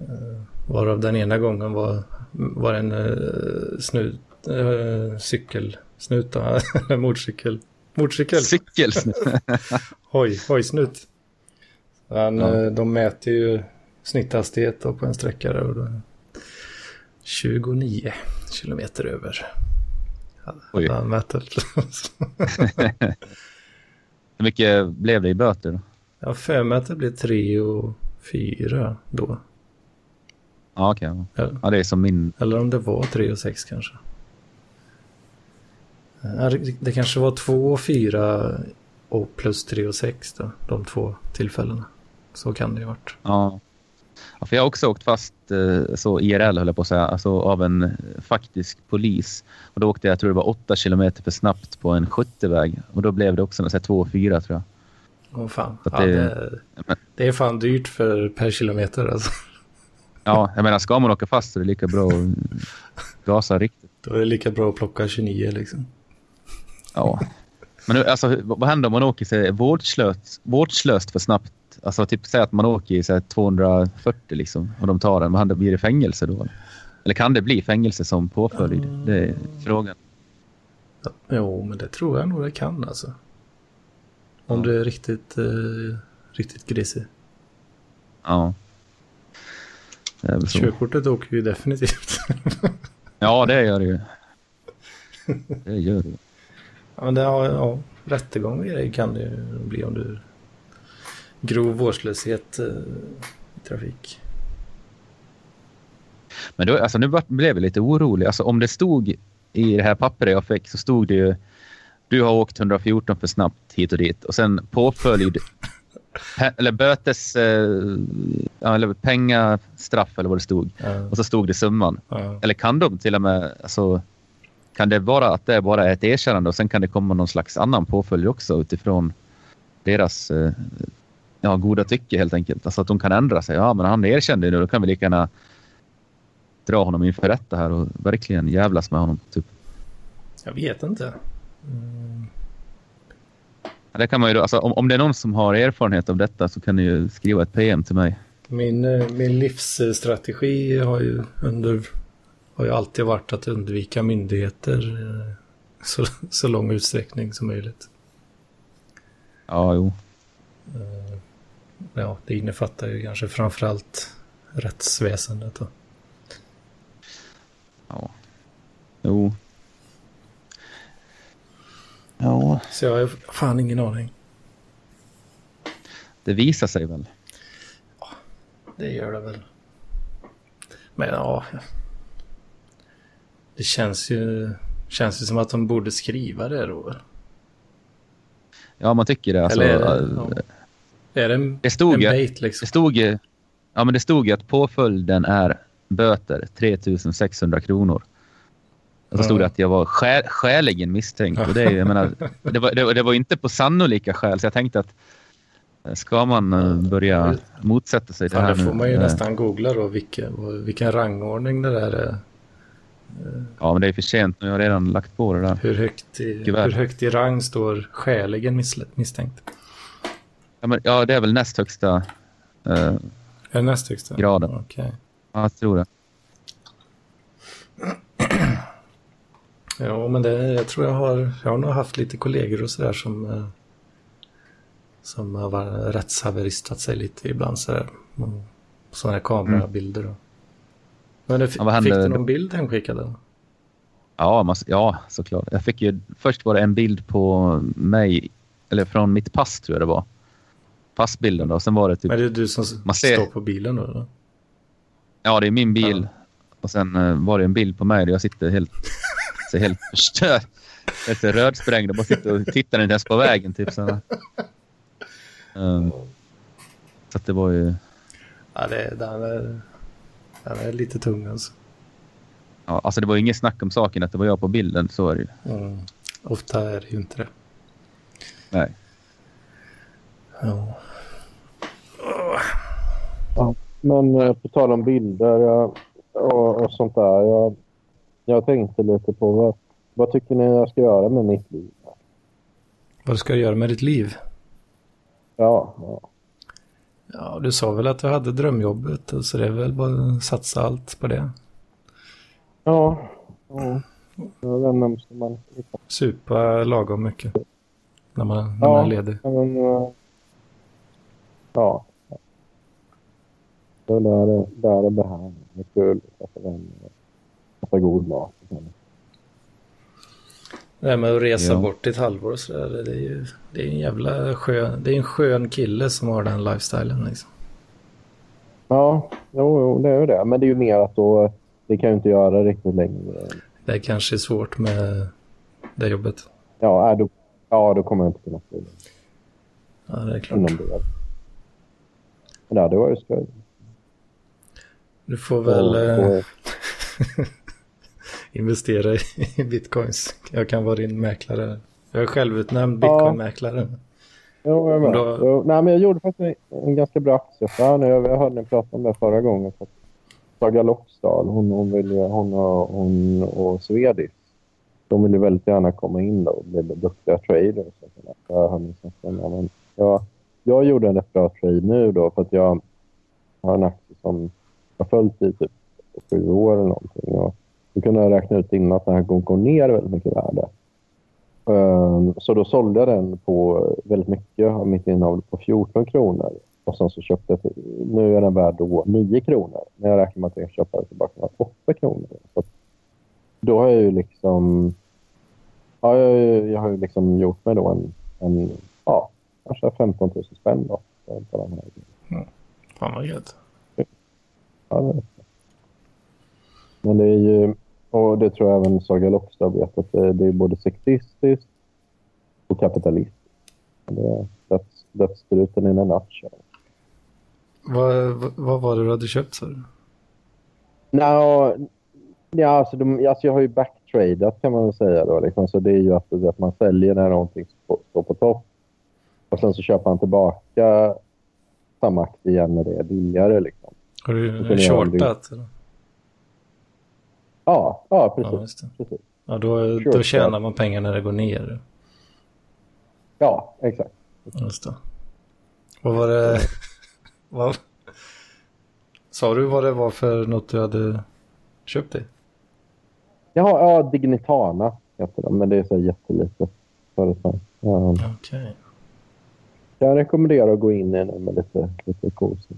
Eh, varav den ena gången var, var en uh, snut, uh, cykelsnut, *laughs* eller motorcykel. Motorcykel. Cykelsnut. *laughs* Hoj, hojsnut. Han, ja. De mäter ju snitthastighet på en sträcka där och då 29 kilometer över. Oj. Han mäter. *laughs* Hur mycket blev det i böter? Jag har för mig att det blev 3 och 4 då. Ja, okej. Okay. Ja, det är som min... Eller om det var 3 och 6 kanske. Det kanske var 2 och 4 och plus 3 och 6 då, de två tillfällena. Så kan det ju ha varit. Ja. ja. för jag har också åkt fast eh, så IRL höll jag på att säga, alltså av en faktisk polis. Och då åkte jag, jag tror det var 8 kilometer för snabbt på en 70-väg. Och då blev det också 2 och 4 tror jag. Åh fan. Ja, det, det, det, är fan dyrt för per kilometer alltså. Ja, jag menar ska man åka fast så är det lika bra att gasa riktigt. Då är det lika bra att plocka 29 liksom. Ja. Men alltså, vad händer om man åker sig vårdslöst, vårdslöst för snabbt? Alltså typ säg att man åker i så 240 liksom och de tar den. Vad händer, blir det fängelse då? Eller kan det bli fängelse som påföljd? Det är frågan. Jo, men det tror jag nog det kan alltså. Om ja. du är riktigt, eh, riktigt grisig. Ja. Körkortet åker ju definitivt. *laughs* ja, det gör det ju. Det gör det. Ja, men det har, ja, rättegång och grejer kan det ju bli om du grov vårdslöshet eh, i trafik. Men då, alltså, nu blev jag lite orolig. Alltså, om det stod i det här pappret jag fick så stod det ju du har åkt 114 för snabbt hit och dit och sen påföljd eller bötes eh, eller pengastraff eller vad det stod. Ja. Och så stod det summan. Ja. Eller kan de till och med alltså, kan det vara att det är bara ett erkännande och sen kan det komma någon slags annan påföljd också utifrån deras eh, ja, goda tycke helt enkelt. Alltså att de kan ändra sig. Ja, men han erkände nu, då kan vi lika gärna dra honom inför rätta här och verkligen jävlas med honom. Typ. Jag vet inte. Mm. Det kan man ju då, alltså, om, om det är någon som har erfarenhet av detta så kan ni ju skriva ett PM till mig. Min, eh, min livsstrategi har ju under har ju alltid varit att undvika myndigheter eh, så, så lång utsträckning som möjligt. Ja, jo. Eh, ja, det innefattar ju kanske framförallt rättsväsendet. Då. Ja. Jo, Ja. Så jag har fan ingen aning. Det visar sig väl? Ja, det gör det väl. Men ja. Det känns ju, känns ju som att de borde skriva det då. Ja, man tycker det. Alltså, Eller är det, ja. är det en, det stod en bait liksom? Det stod ja, men det stod ju att påföljden är böter, 3600 kronor. Och så stod det att jag var skä, skäligen misstänkt. Och det, jag menar, *laughs* det, var, det, det var inte på sannolika skäl, så jag tänkte att eh, ska man eh, börja motsätta sig det här nu? får man ju äh, nästan googla då vilken, vilken rangordning det där är. Ja, men det är för sent nu. Jag har redan lagt på det där. Hur högt i, hur högt i rang står skäligen misstänkt? Ja, men, ja, det är väl näst högsta eh, är det näst högsta? graden. Okay. Ja, jag tror det. Ja, men det, jag tror jag har, jag har nog haft lite kollegor och sådär som, eh, som har rättshaveristat sig lite ibland sådär. Sådana här kamerabilder. Mm. Men det, ja, fick du någon bild hemskickad? Ja, man, ja, såklart. Jag fick ju, först var det en bild på mig, eller från mitt pass tror jag det var. Passbilden då, och sen var det typ... Men det är du som man ser, står på bilen då? Eller? Ja, det är min bil. Ja. Och sen uh, var det en bild på mig där jag sitter helt sig helt förstörd. Är rödsprängd och bara sitter och tittar inte ens på vägen. Typ, så. Um, så att det var ju... Ja, det, den, är, den är lite tung alltså. Ja, alltså det var inget snack om saken att det var jag på bilden, så är det ju. Mm. Ofta är det ju inte det. Nej. Ja. ja men eh, på tal om bilder och, och sånt där. Jag, jag tänkte lite på vad, vad tycker ni jag ska göra med mitt liv? Vad ska du göra med ditt liv? Ja. ja. Ja, du sa väl att du hade drömjobbet så det är väl bara att satsa allt på det. Ja, ja. jag vet inte om ska man... Supa lagom mycket när man, när Ja. man är ledig. Ja, men, eh, ja. Det är där det, där det behövs. Det är kul att vänner äta god mat. Det här med att resa Ja. bort i ett halvår och sådär. Det är ju det är en jävla skön, det är en skön kille som har den lifestylen liksom. Ja, jo, jo, det är ju det. Men det är ju mer att då, det kan ju inte göra riktigt längre. Det är kanske svårt med det jobbet. Ja, då, ja, då kommer jag inte kunna få det Ja, det är klart. inom det. Men det hade varit skoj. Du får väl Och- och- *laughs* investera i *laughs* bitcoins. Jag kan vara din mäklare. Jag är självutnämnd Ja. bitcoinmäklare. Jo, jag med. Då- Jo, nej, men jag gjorde faktiskt en, en ganska bra aktieaffär. Jag, jag hörde ni prata om det förra gången. Saga Loxdal, hon, hon, vill, hon, och, hon och Swedish, de vill ju väldigt gärna komma in då och bli duktiga traders. men jag, jag gjorde en rätt bra trade nu då för att jag har en aktie som jag har följt i typ sju år eller någonting. Och då kunde jag räkna ut innan att den här går, ner väldigt mycket värde. Ehm, Så då sålde jag den på väldigt mycket av mitt innehav på 14 kronor. Och sen så köpte jag, nu är den värd då 9 kronor. Men jag räknar med att jag kan köpa den tillbaka med 8 kronor. Så då har jag ju liksom, ja, jag, jag har ju liksom gjort mig då en, en ja, kanske 15 000 spänn då. På den här. Fan vad gött. Ja, det jag. Men det är ju, och det tror jag även Saga Lockstad vet, att det, det är både sexistiskt och kapitalistiskt. That's, that's struten in a nutshell. Vad, vad- var det du hade köpt sa du? No, ja, alltså, de, alltså jag har ju backtradat kan man väl säga. Då, liksom. Så det är ju att, att man säljer när någonting står på topp. Och sen så köper man tillbaka samma aktie igen när det är billigare. Liksom. Har du kunde jag? Ja, ja, precis. Ja, precis. Ja, då, då Shortat. tjänar man pengar när det går ner. Ja, exakt. Just det. Vad var det? *laughs* vad? Sa du vad det var för något du hade köpt dig? Jaha, ja, Dignitana heter de, men det är så jättelitet företag. Ja, Okej. jag rekommenderar att gå in i den med lite, lite kos.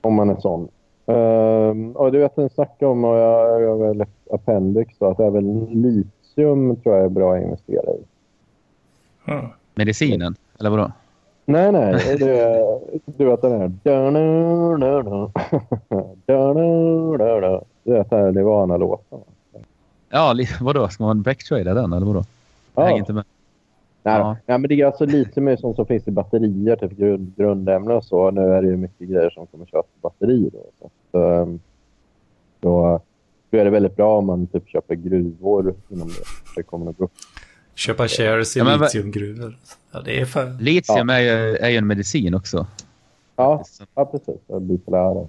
Om man är sån. Um, och du vet, den snackar om, och jag jag har väl ett appendix, då, att även litium tror jag är bra att investera i. Hmm. Medicinen, eller vadå? Nej, nej. Det är, du vet den här... Du vet den här Nirvana-låten. Ja, vadå? Ska man backtrada den eller vadå? Jag hänger inte med. Nej, Ja. ja. men det är alltså lite mer sånt som finns i batterier, typ grund, grundämnen och så. Nu är det ju mycket grejer som kommer köras på batteri. Då, så att, ehm, då, då är det väldigt bra om man typ köper gruvor inom det. Det kommer att gå upp. Köpa shares i Ja, men litiumgruvor. Ja, det är fan... Litium är, ju, är ju en medicin också. Ja, ja precis. Bipolära.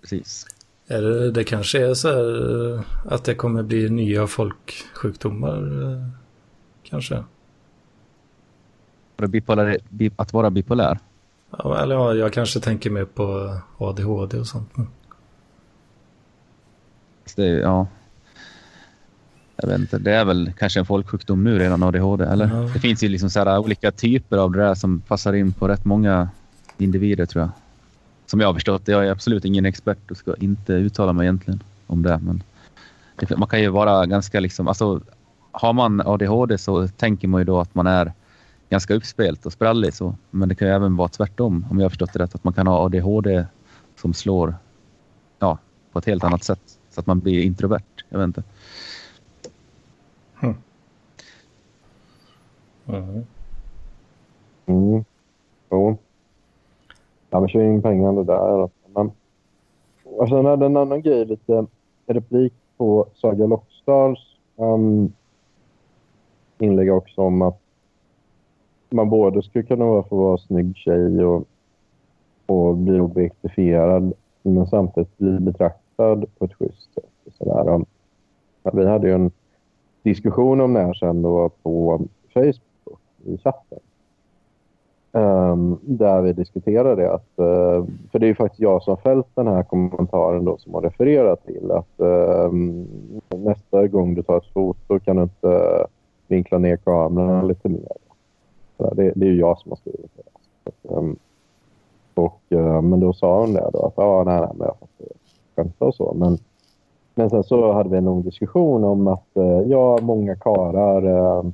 Precis. Är det, det kanske är så här eh, att det kommer bli nya folksjukdomar. eh, Kanske. För att vara bipolär. Ja, eller ja, jag kanske tänker mer på ADHD och sånt. Det, ja. Jag vet inte. Det är väl kanske en folksjukdom nu redan, ADHD. Eller? Ja. Det finns ju liksom så olika typer av det där som passar in på rätt många individer tror jag. Som jag har förstått. Jag är absolut ingen expert och ska inte uttala mig egentligen om det. Men man kan ju vara ganska liksom... Alltså, har man ADHD så tänker man ju då att man är ganska uppspelt och sprallig. Så. Men det kan ju även vara tvärtom om jag har förstått det rätt. Att man kan ha ADHD som slår ja, på ett helt annat sätt. Så att man blir introvert. Jag vet inte. mm. Mm. Jo. Ja, men kör in pengar det där. Men, och sen hade en annan grej, lite replik på Saga Lockstars um, inlägg också om att man både skulle kunna vara få vara snygg tjej och, och bli objektifierad men samtidigt bli betraktad på ett schysst sätt. Och sådär. Och, ja, vi hade ju en diskussion om det här sen då på Facebook i chatten. Um, där vi diskuterade det. Att, uh, för det är ju faktiskt jag som har fällt den här kommentaren då, som har refererat till att um, nästa gång du tar ett foto kan du inte uh, vinkla ner kameran lite mer. Det, det är ju jag som har skrivit det. Um, och, uh, men då sa hon det då att ah, nej, nej, men jag fattar. skämta och så. Men, men sen så hade vi en lång diskussion om att eh, ja, många karar ehm,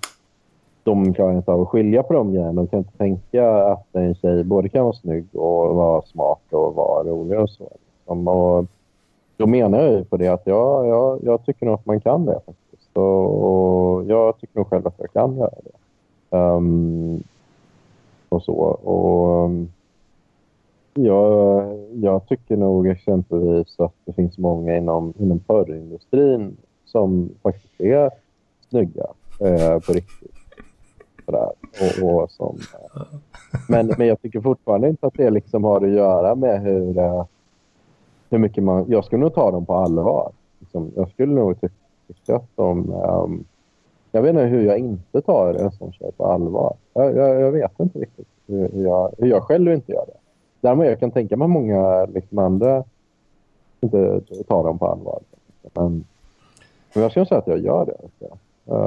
de klarar inte av att skilja på de grejerna. De kan inte tänka att en tjej både kan vara snygg och vara smart och vara rolig och så. Och då menar jag ju på det att ja, ja, jag tycker nog att man kan det faktiskt. Och, och jag tycker nog själv att jag kan göra det. Um, och så. Och ehm, um, jag, jag tycker nog exempelvis att det finns många inom, inom porrindustrin som faktiskt är snygga eh, på riktigt sådär. Och, och som, eh, men, men jag tycker fortfarande inte att det liksom har att göra med hur, eh, hur mycket man... Jag skulle nog ta dem på allvar. Liksom, jag skulle nog tycka att de... Um, jag vet inte hur jag inte tar en sån tjej på allvar. Jag, jag, jag vet inte riktigt hur jag, hur jag själv inte gör det. Däremot jag kan tänka mig många liksom, andra inte tar dem på allvar. Men, men jag skulle säga att jag gör det. Alltså.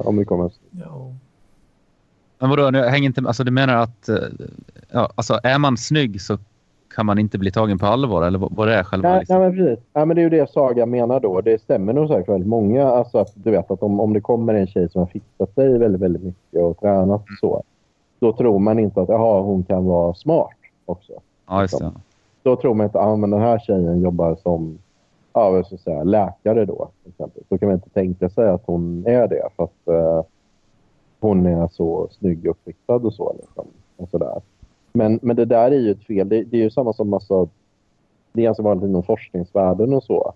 Om det kommer... Ja. Men vadå, jag hänger inte Alltså du menar att eh, ja, alltså, är man snygg så kan man inte bli tagen på allvar? Eller vad, är själva... Nej, liksom? nej, men precis. Ja, men det är ju det Saga menar då. Det stämmer nog säkert väldigt många. Alltså att du vet att om, om det kommer en tjej som har fixat sig väldigt, väldigt mycket och tränat och så. Då tror man inte att aha, hon kan vara smart också. Ja, just det. Då tror man inte att ah, den här tjejen jobbar som ja, jag säga, läkare då. Exempel. Så kan man inte tänka sig att hon är det. För att, uh, hon är så snygg och uppfixad och så. Liksom, och så där. Men, men det där är ju ett fel. Det, det är ju samma som massa... Det är ganska vanligt inom forskningsvärlden och så.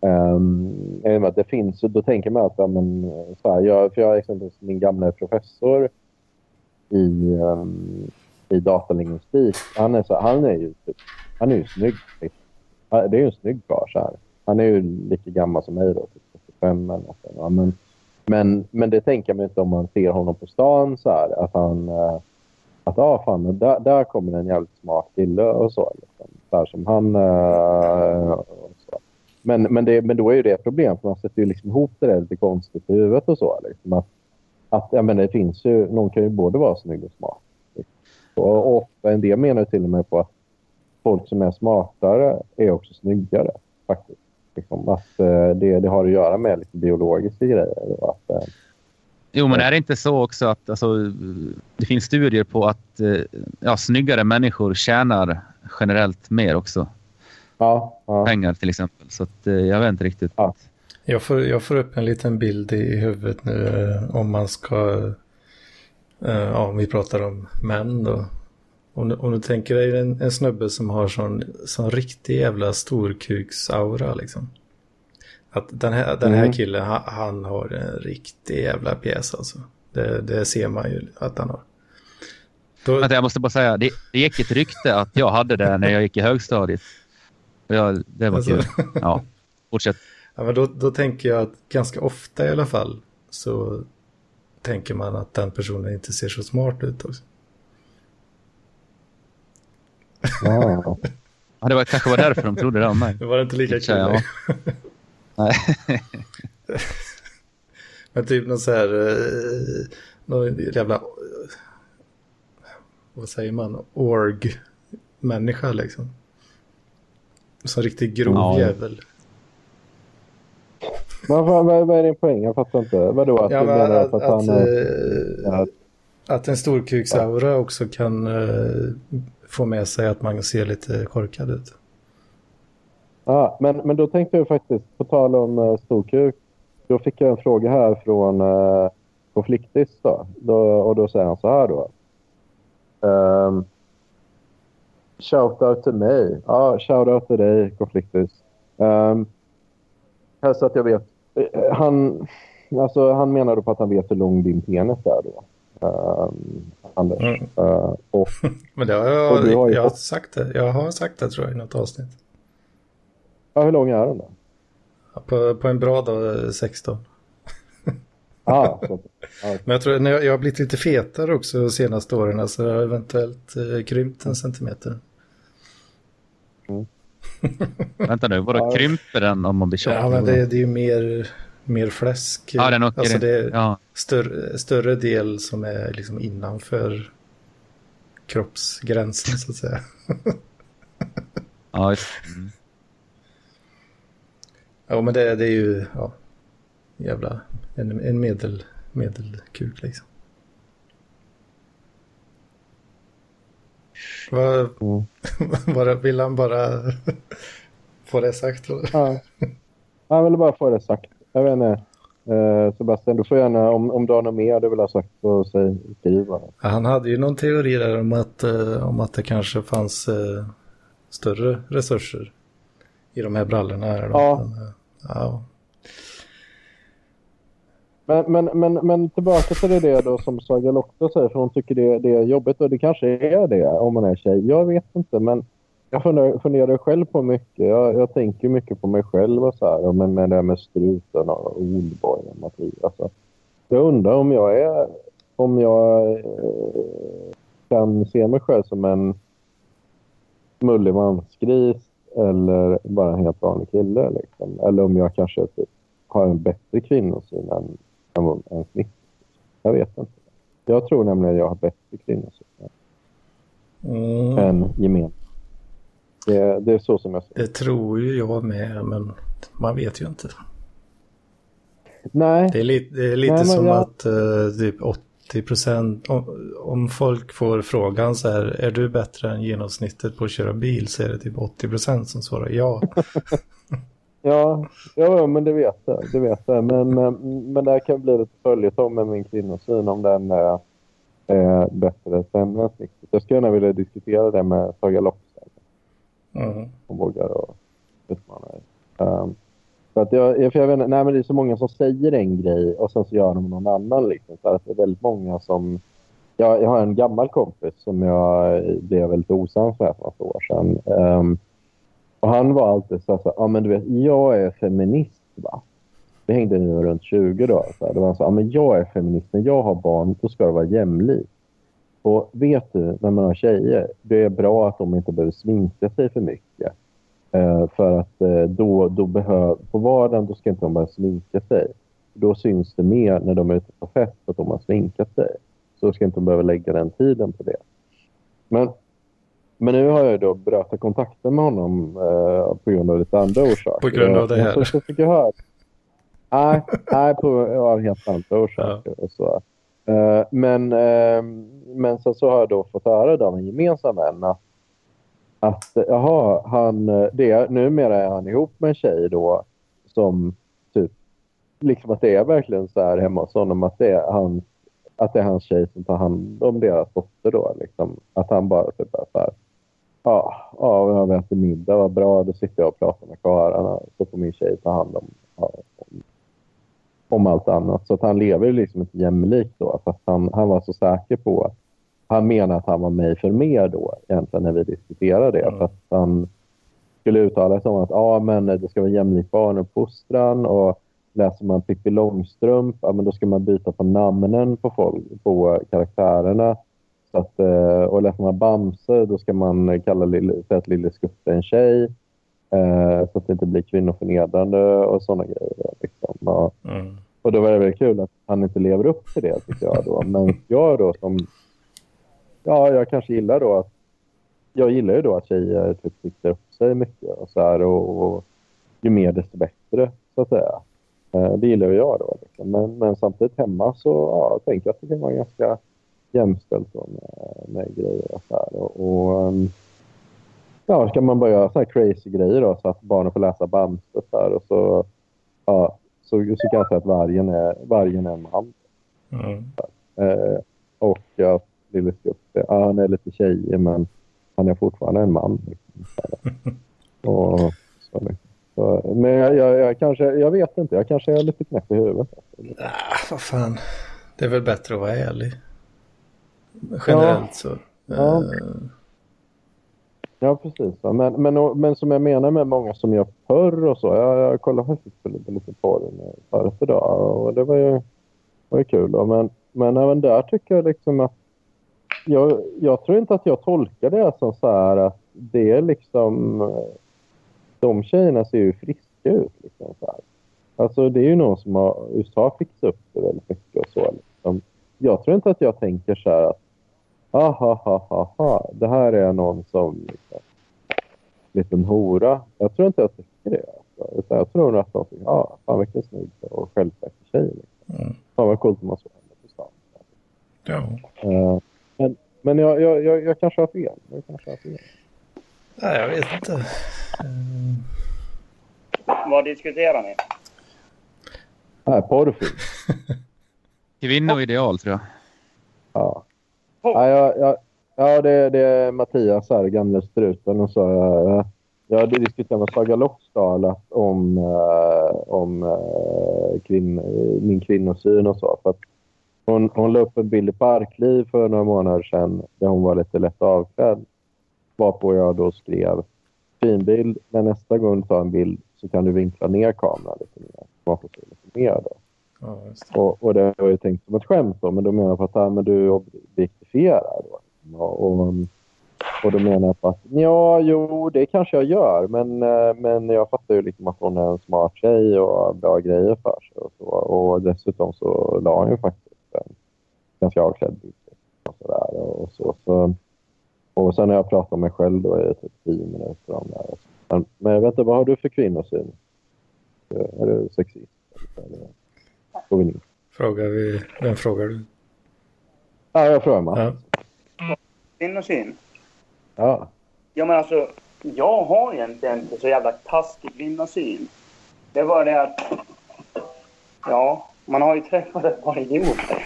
Um, det finns, då tänker man att ja, men, så här, jag, för jag har exempelvis min gamla professor i, um, i datalingvistik. Han är, så, han är ju typ, han är ju snygg. Liksom. Det är ju en snygg karl. Han är ju lika gammal som mig då, typ 45 eller något. Ja, men, men, men det tänker man inte om man ser honom på stan så här. Att han... Eh, att ah, fan, där, där kommer en jävligt smart kille eh, och så. Liksom. Där som han... Uh, men, men, det, men då är ju det ett problem. För man sätter ju liksom ihop det där lite konstigt i huvudet och så. Liksom. Att, att, jag menar, det finns ju, någon kan ju både vara snygg och smart. Liksom. Och, och en del menar till och med på att folk som är smartare är också snyggare. Faktiskt. Liksom, att eh, det, det har att göra med lite biologiska grejer. Och att, eh, Jo, men är det inte så också att alltså, det finns studier på att eh, ja, snyggare människor tjänar generellt mer också? Ja. ja. Pengar till exempel. Så att, jag vet inte riktigt. Ja. Jag, får, jag får upp en liten bild i huvudet nu om man ska... Ja, om vi pratar om män då. Om du, om du tänker dig en, en snubbe som har sån, sån riktig jävla storkuksaura liksom. Att den här, den här mm. killen, han, han, har en riktig jävla pjäs alltså. Det, det ser man ju att han har. Då... jag måste bara säga, det, det gick ett rykte att jag hade det när jag gick i högstadiet. Jag, det var alltså... kul. Ja, fortsätt. Ja, men då, då tänker jag att ganska ofta i alla fall så tänker man att den personen inte ser så smart ut också. Ja. ja, det var, kanske var därför de trodde det om mig. *laughs* Det var inte lika kul. Ja. *laughs* Nej. *laughs* Men typ någon så här, eh, någon jävla, vad säger man, org-människa liksom. Så riktigt grov ja. jävel. Vad, vad, vad är din poäng? Jag fattar inte. Vadå? Att ja, du menar att, att, att, han, äh, att en storkuksaura ja. också kan äh, få med sig att man ser lite korkad ut. Ja, men, men då tänkte jag faktiskt, på tal om uh, storkuk, då fick jag en fråga här från uh, Konfliktis då, då, och då säger han så här då. Um, shout till mig. Ja, shout till dig Konfliktis. Um, så att jag vet. Uh, han, alltså, han menar då på att han vet hur lång din penis är då. Um, Anders. Mm. Uh, och, *laughs* Men det har jag, jag, jag har sagt det. Jag har sagt det tror jag i något avsnitt. Ja, hur lång är den då? På, på en bra dag 16. Ah, så, ah, Men jag tror när jag, jag har blivit lite fetare också de senaste åren. Så jag har eventuellt eh, krympt en centimeter. *laughs* Vänta nu, vadå Ja. krymper den om man blir tjock? Ja, men det, det är ju mer, mer fläsk. Ja, den åker alltså det är Ja. större, större del som är liksom innanför kroppsgränsen så att säga. Ja, just. Mm. Ja, men det, det är ju ja, jävla en, en medel, medelkuk liksom. Vad, mm. *laughs* bara, vill han bara *laughs* få det sagt? eller? Ja. Jag ville bara få det sagt. Jag vet inte. Eh, Sebastian, du får gärna, om, om du har något mer du vill ha sagt så säg, skriv bara. Han hade ju någon teori där om att, eh, om att det kanske fanns eh, större resurser i de här brallorna. Här. Ja. Men, eh, ja. Men, men, men, men tillbaka till det då som Saga Lokta säger, för hon tycker det, det är jobbigt och det kanske är det om man är tjej. Jag vet inte, men jag funderar, funderar själv på mycket. Jag, jag tänker mycket på mig själv och så här, och med, med det här med struten och Mattias. Alltså. Jag undrar om jag är, om jag eh, kan se mig själv som en mullig mansgris eller bara en helt vanlig kille. Liksom. Eller om jag kanske typ, har en bättre kvinnosyn än, än, än snitt. Jag vet inte. Jag tror nämligen att jag har bättre kvinnosyn Mm, än gemen. Det, det är så som jag ser det. tror ju jag med, men man vet ju inte. Nej, Det är lite, det är lite Nej, som jag- att eh, typ 80 procent, om, om folk får frågan så här, är du bättre än genomsnittet på att köra bil så är det typ 80 procent som svarar *laughs* ja. ja, ja, men det vet jag. Det vet jag. Men, men, det här kan bli lite följetong med min kvinnosyn om den är, är bättre eller sämre än snittet. Jag skulle gärna vilja diskutera det med Saga Lockstedt. Mm. som vågar och utmana dig. Um, för att jag, för jag vet, nej, men det är så många som säger en grej och sen så gör de någon annan. Liksom. Så att det är väldigt många som... Jag, jag har en gammal kompis som jag blev väldigt osams med för några år sedan. Um, och han var alltid så här, så men du vet, jag är feminist va. Vi hängde nu runt 20 då. Så här, Då var så, ja men jag är feminist, när jag har barn då ska det vara jämlikt. Och vet du, när man har tjejer, det är bra att de inte behöver sminka sig för mycket. Eh, för att eh, då, då behöver, på vardagen då ska inte de behöva sminka sig. Då syns det mer när de är ute på fest att de har sminkat sig. Så ska inte de behöva lägga den tiden på det. Men, men nu har jag då brutit kontakten med honom eh, på grund av lite andra orsaker. På grund av det här? Så, så fick jag höra. Nej, nej på, av helt andra orsaker. Och så. Eh, men, eh, men sen så har jag då fått höra av en gemensam vän att, att jaha, han, det, numera är han ihop med en tjej då som typ, liksom att det är verkligen så här hemma hos honom att det är hans, att det är hans tjej som tar hand om deras dotter då. Liksom. Att han bara typ är så här, ja, ja, vi har ätit middag, vad bra, då sitter jag och pratar med karlarna så får min tjej ta hand om, om om allt annat. Så att han lever liksom inte jämlikt då. Fast han, han var så säker på... Han menar att han var mig för mer då egentligen när vi diskuterade det. Mm. För att han skulle uttala sig om att ja, men det ska vara jämlik barnuppfostran och läser man Pippi Långstrump, ja, men då ska man byta på namnen på, folk, på karaktärerna. Så att, eh, och läser man Bamse, då ska man kalla Lille, säga att Lille Skutte en tjej. Eh, så att det inte blir kvinnoförnedrande och sådana grejer. Liksom. Ja. Mm. Och då var det väldigt kul att han inte lever upp till det tycker jag då. Men jag då som... Ja, jag kanske gillar då att... Jag gillar ju då att tjejer typ siktar upp sig mycket och så här och, och ju mer desto bättre så att säga. Eh, det gillar jag då. Liksom. Men, men samtidigt hemma så ja, tänker jag att det kan vara ganska jämställt då med, med grejer och så här. Och, och, ehm, ja, ska man bara göra så här crazy grejer då så att barnen får läsa Bamse så här och så ja, så, så kan jag säga att vargen är, vargen är en man. Mm. Eh, och att Lille Skutte, ja, han är lite tjejig men han är fortfarande en man. *laughs* Och, så, liksom. så, men jag, jag, jag, kanske, jag vet inte, jag kanske är lite knäpp i huvudet. Ah, vad fan. Det är väl bättre att vara ärlig. Generellt så. Ja. Eh, Ja, precis. Men, men, men som jag menar med många som gör porr och så. Jag, jag kollade faktiskt på lite, lite porr förut idag och det var ju var ju kul. Då. Men, men även där tycker jag liksom att jag, jag tror inte att jag tolkar det som så här att det är liksom... De tjejerna ser ju friska ut. Liksom så här. Alltså det är ju någon som har... USA fixat upp det väldigt mycket och så. Liksom. Jag tror inte att jag tänker så här att aha, ha, ha, ha, det här är någon som liksom, liten hora. Jag tror inte jag tycker det. Alltså. Utan jag tror att de tycker, ja, fan vilken snygg och självsäker tjej. Liksom. Mm. Fan vad coolt om man såg henne på stan. Ja. Uh, men men jag, jag, jag, jag, kanske har fel. Jag kanske har fel. Nej, jag vet inte. Mm. Vad diskuterar ni? Nej, porrfilm. *laughs* Kvinnoideal tror jag. Ja. Ja, jag, jag, ja det, det är Mattias här, gamle struten. Och så, jag, jag hade diskuterat med Saga Loxdal om, uh, om uh, kvinn, min kvinnosyn och så. För att hon, hon la upp en bild i Parkliv för några månader sedan där hon var lite lätt avklädd. Varpå jag då skrev fin bild, men nästa gång du tar en bild så kan du vinkla ner kameran lite mer. Varpå så lite mer då. Ja, och, och det var ju tänkt som ett skämt då, men då menar jag på att ja, men du objektifierar då. Och, och, och då menar jag på att ja, jo, det kanske jag gör, men, eh, men jag fattar ju liksom att hon är en smart tjej och har bra grejer för sig och så. Och dessutom så la hon ju faktiskt en ganska avklädd bild och så där och så. så och sen har jag pratat om mig själv då i typ tio minuter om det här. Men, men jag vet inte, vad har du för kvinnosyn? Är du sexist? Eller? Frågar vi, vem frågar du? Ja, jag frågar Mats. Ja. Kvinnosyn? Ja. Ja, men alltså, jag har egentligen inte så jävla taskig kvinnosyn. Det var det att... Ja, man har ju träffat ett par idioter.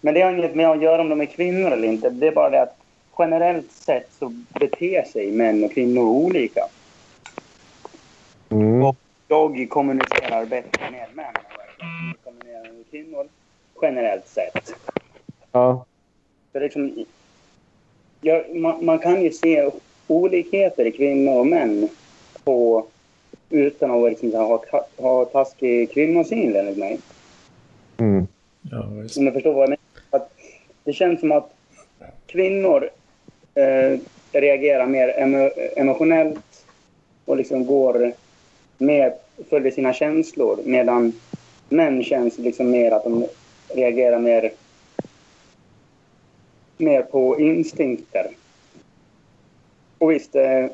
Men, det har inget med att göra om de är kvinnor eller inte. Det är bara det att generellt sett så beter sig män och kvinnor olika. Mm. Och jag kommunicerar bättre med män än jag kommunicerar med kvinnor. Generellt sett. Ja. För liksom, ja, man, man, kan ju se olikheter i kvinnor och män på, utan att liksom, ha, ha taskig kvinnosyn enligt mig. Mm. Ja. Om du förstår vad jag det känns som att kvinnor eh, reagerar mer emo emotionellt och liksom går mer, följer sina känslor medan män känns liksom mer att de reagerar mer, mer på instinkter. Och visst, eh,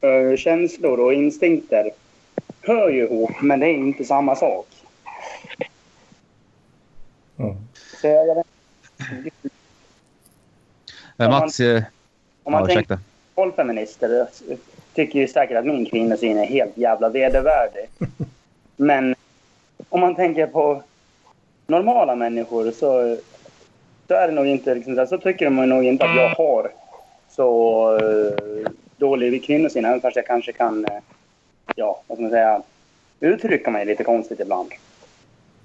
eh, känslor och instinkter hör ju ihop, men det är inte samma sak. Mm. Så jag, jag vet, Men Mats... eh, om man ja, tänker ursäkta. på feminister tycker ju säkert att min kvinnosyn är helt jävla vedervärdig. *laughs* Men om man tänker på normala människor så, så är det nog inte liksom, så, tycker de nog inte att jag har så uh, dålig kvinnosyn. Även fast jag kanske kan, uh, ja, vad ska man säga, uttrycka mig lite konstigt ibland.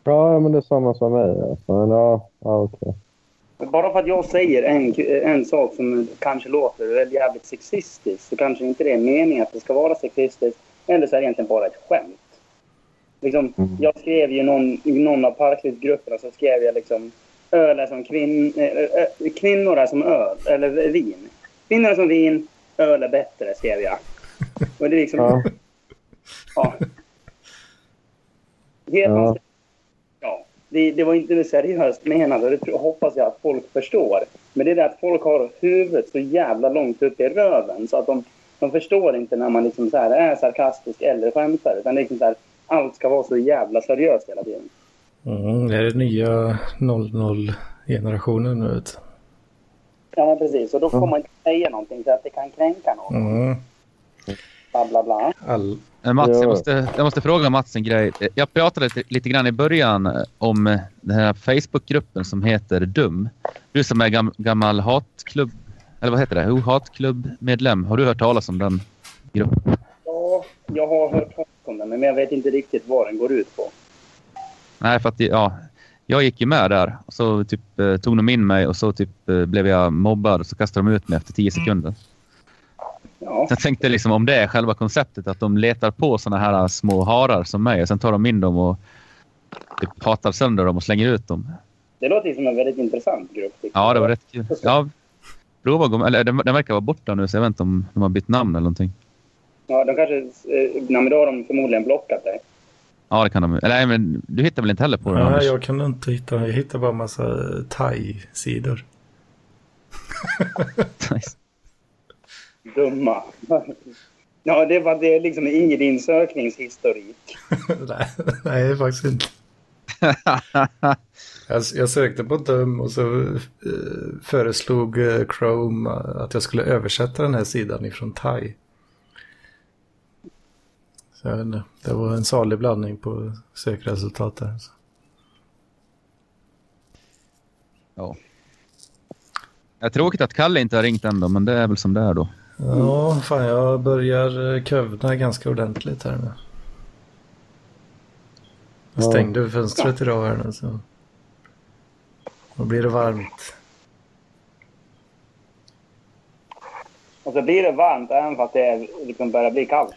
Ja, men det är samma som mig. Alltså. Men ja, ja okej. Bara för att jag säger en, en sak som kanske låter väldigt jävligt sexistiskt så kanske inte det är meningen att det ska vara sexistiskt. Eller så är det egentligen bara ett skämt. Liksom, Mm. Jag skrev ju någon, i någon av Parklivsgrupperna så skrev jag liksom öl är som kvin, äh, äh, kvinnor är som öl, eller vin. Kvinnor är som vin, öl är bättre, skrev jag. Och det är liksom... Ja. Ja. Helt Ja. Det, det var inte seriöst menat och det hoppas jag att folk förstår. Men det är det att folk har huvudet så jävla långt upp i röven så att de, de förstår inte när man liksom så här är sarkastisk eller skämtar. Utan det är liksom så här, allt ska vara så jävla seriöst hela tiden. Mm, det är det nya 00-generationen nu. Ja, men precis. Och då får man inte säga någonting så att det kan kränka någon. Mm. Bla, bla, bla. All... Mats, Ja. jag måste, jag måste fråga Mats en grej. Jag pratade lite, lite grann i början om den här Facebookgruppen som heter DUM. Du som är gam, gammal hatklubb, eller vad heter det? Hatklubbmedlem. Har du hört talas om den gruppen? Ja, jag har hört talas om den, men jag vet inte riktigt vad den går ut på. Nej, för att ja, jag gick ju med där. Och så typ, eh, tog de in mig och så typ, eh, blev jag mobbad och så kastade de ut mig efter tio sekunder. Ja, Så jag tänkte liksom om det är själva konceptet att de letar på såna här små harar som mig och sen tar de in dem och typ hatar sönder dem och slänger ut dem. Det låter som en väldigt intressant grupp. Ja, det var rätt kul. Ja, prova att gå med. Eller den, den verkar vara borta nu så jag vet inte om de har bytt namn eller någonting. Ja, de kanske... Eh, nej, men då har de förmodligen blockat dig. Ja, det kan de. Eller nej, men du hittar väl inte heller på det? Anders? Nej, jag kan inte hitta. Jag hittar bara massa thai-sidor. *laughs* *laughs* Nice. Dumma. Ja, det var det liksom i din sökningshistorik. *laughs* nej, nej, faktiskt inte. *laughs* Jag, jag sökte på dum och så eh, föreslog eh, Chrome att jag skulle översätta den här sidan ifrån thai. Så jag vet inte, det var en salig blandning på sökresultat där. Så. ja. Det är tråkigt att Kalle inte har ringt än då, men det är väl som det är då. Ja, fan jag börjar eh, kövna ganska ordentligt här nu. Jag Ja. stängde fönstret idag här nu så. Då blir det varmt. Och så blir det varmt även fast det är, liksom börjar bli kallt.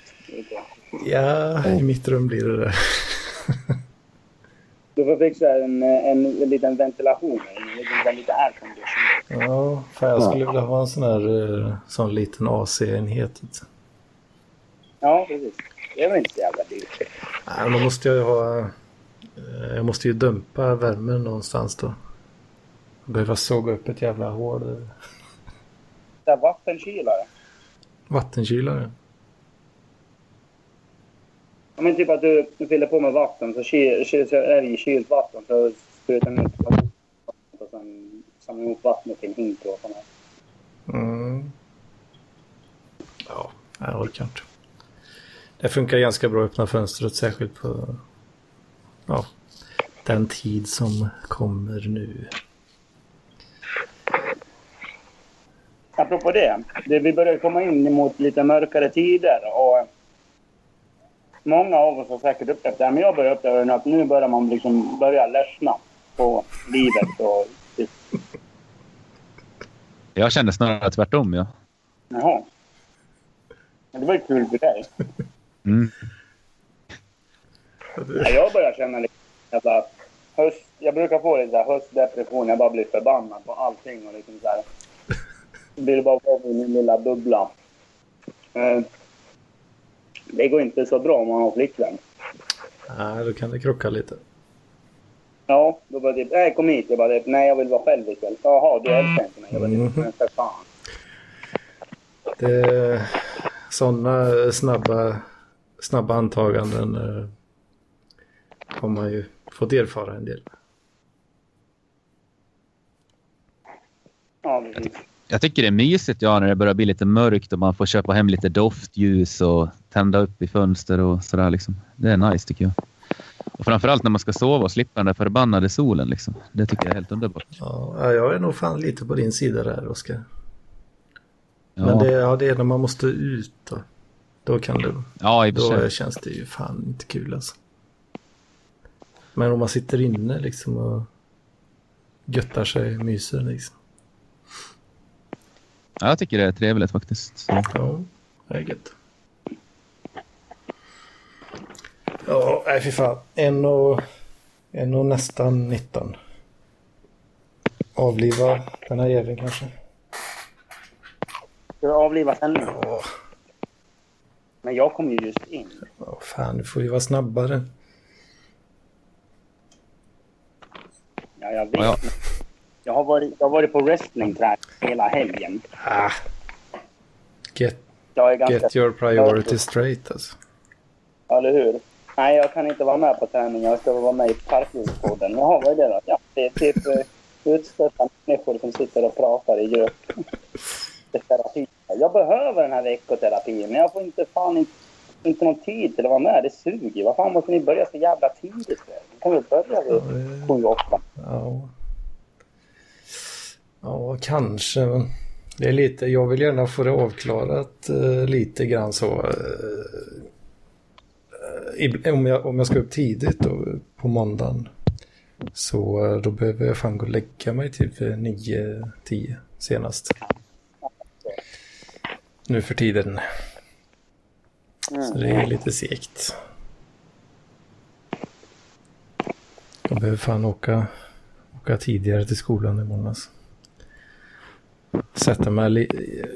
Ja, i mitt rum blir det det. Du får fixa en, en, en liten ventilation, en liten, en liten aircondition. Ja, fan jag skulle vilja ha en sån här eh, sån liten AC-enhet. Ja, precis. Det är väl inte så jävla dyrt. Nej, men då måste jag ju ha... eh, Jag måste ju dumpa värmen någonstans då. Jag behöver såga upp ett jävla hål. Det är vattenkylare. Vattnkylare. Ja, men typ att du, du fyller på med vatten så, kyl, kyl, så är det i kylt vatten så sprutar den ut och sen samlar ihop vattnet i en hink och här. Mm. Ja, jag orkar inte. Det funkar ganska bra att öppna fönstret, särskilt på ja, den tid som kommer nu. Apropå det, det, vi börjar komma in mot lite mörkare tider och många av oss har säkert upplevt det, men jag börjar uppleva att nu börjar man liksom börja ledsna på livet och Jag kände snarare tvärtom, ja. jaha. Men det var ju kul för dig. Mm. Ja, jag börjar känna lite jävla höst... Jag brukar få lite så här höstdepression. Jag bara blir förbannad på allting och liksom så här. Vill bara vara i min lilla bubbla. Eh, Det går inte så bra om man har flickvän. Nej, då kan det krocka lite. Ja, då bara typ, nej kom hit. Jag bara typ, nej jag vill vara själv ikväll. Jaha, du älskar inte mig. Jag bara typ, men för fan. Det, sådana snabba, snabba antaganden eh, har man ju fått erfara en del. Ja, precis. Jag tycker det är mysigt ja, när det börjar bli lite mörkt och man får köpa hem lite doftljus och tända upp i fönster och sådär. Liksom. Det är nice tycker jag. Och framförallt när man ska sova och slippa den där förbannade solen. Liksom. Det tycker jag är helt underbart. Ja, jag är nog fan lite på din sida där, Oskar. Ja, Men det, ja, det är när man måste ut då. Då kan det, ja i då sig. känns det ju fan inte kul alltså. Men om man sitter inne liksom och göttar sig, myser liksom. Ja, jag tycker det är trevligt faktiskt. Så. Ja, det är gött. Ja, nej fy fan. En och, en och nästan 19. Avliva den här jäveln kanske. Ska du avliva henne? Åh, Men jag kom ju just in. åh, fan, du får ju vara snabbare. Ja, jag vet. Ja, ja. Jag har varit, jag har varit på wrestlingträning hela helgen. Ah. Get, Jag är ganska... get your priority straight alltså. Eller hur? Nej, jag kan inte vara med på träning. Jag ska vara med i Parklivspodden. Jaha, vad är det då? Ja, det är typ eh, utstötta människor som sitter och pratar i grupp. Terapi. Jag behöver den här veckoterapin, men jag får inte fan inte, inte någon tid till att vara med. Det suger. Vad fan måste ni börja så jävla tidigt? Ni kan väl börja vid sju, åtta? Ja. Ja, kanske. Men det är lite, jag vill gärna få det avklarat eh, lite grann så. Eh, Eh, om, jag, om jag ska upp tidigt då, på måndagen. Så eh, då behöver jag fan gå och lägga mig typ 9-10 eh, senast. Nu för tiden. Så det är lite segt. Jag behöver fan åka, åka tidigare till skolan imorgon alltså. Sätta mig li,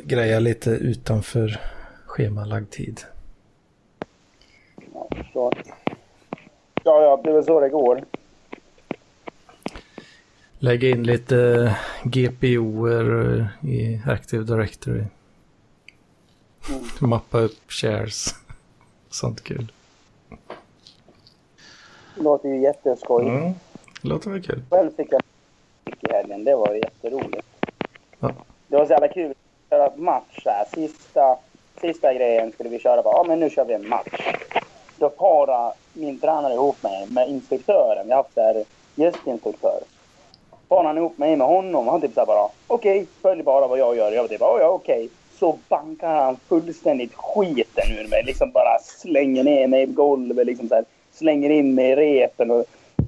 greja lite utanför schemalagd tid. Så. ja, ja, det är väl så det går. Lägga in lite GPOer i Active Directory. Mm. Mappa upp shares. *laughs* Sånt kul. Låter ju jätteskoj. Mm. Låter väl kul. Själv fick jag i helgen. Det var jätteroligt. Ja. Det var så jävla kul att köra match här. Sista, sista grejen skulle vi köra. Bara, ja, men nu kör vi en match. Då parar min tränare ihop mig med instruktören. Vi har haft där gästinstruktör. Parar han ihop mig med honom. Han typ så här bara, okej, följ bara vad jag gör. Jag typ, ja, ja, okej. Så bankar han fullständigt skiten ur mig. Liksom bara slänger ner mig på golvet. Liksom så här, slänger in mig i repen. Och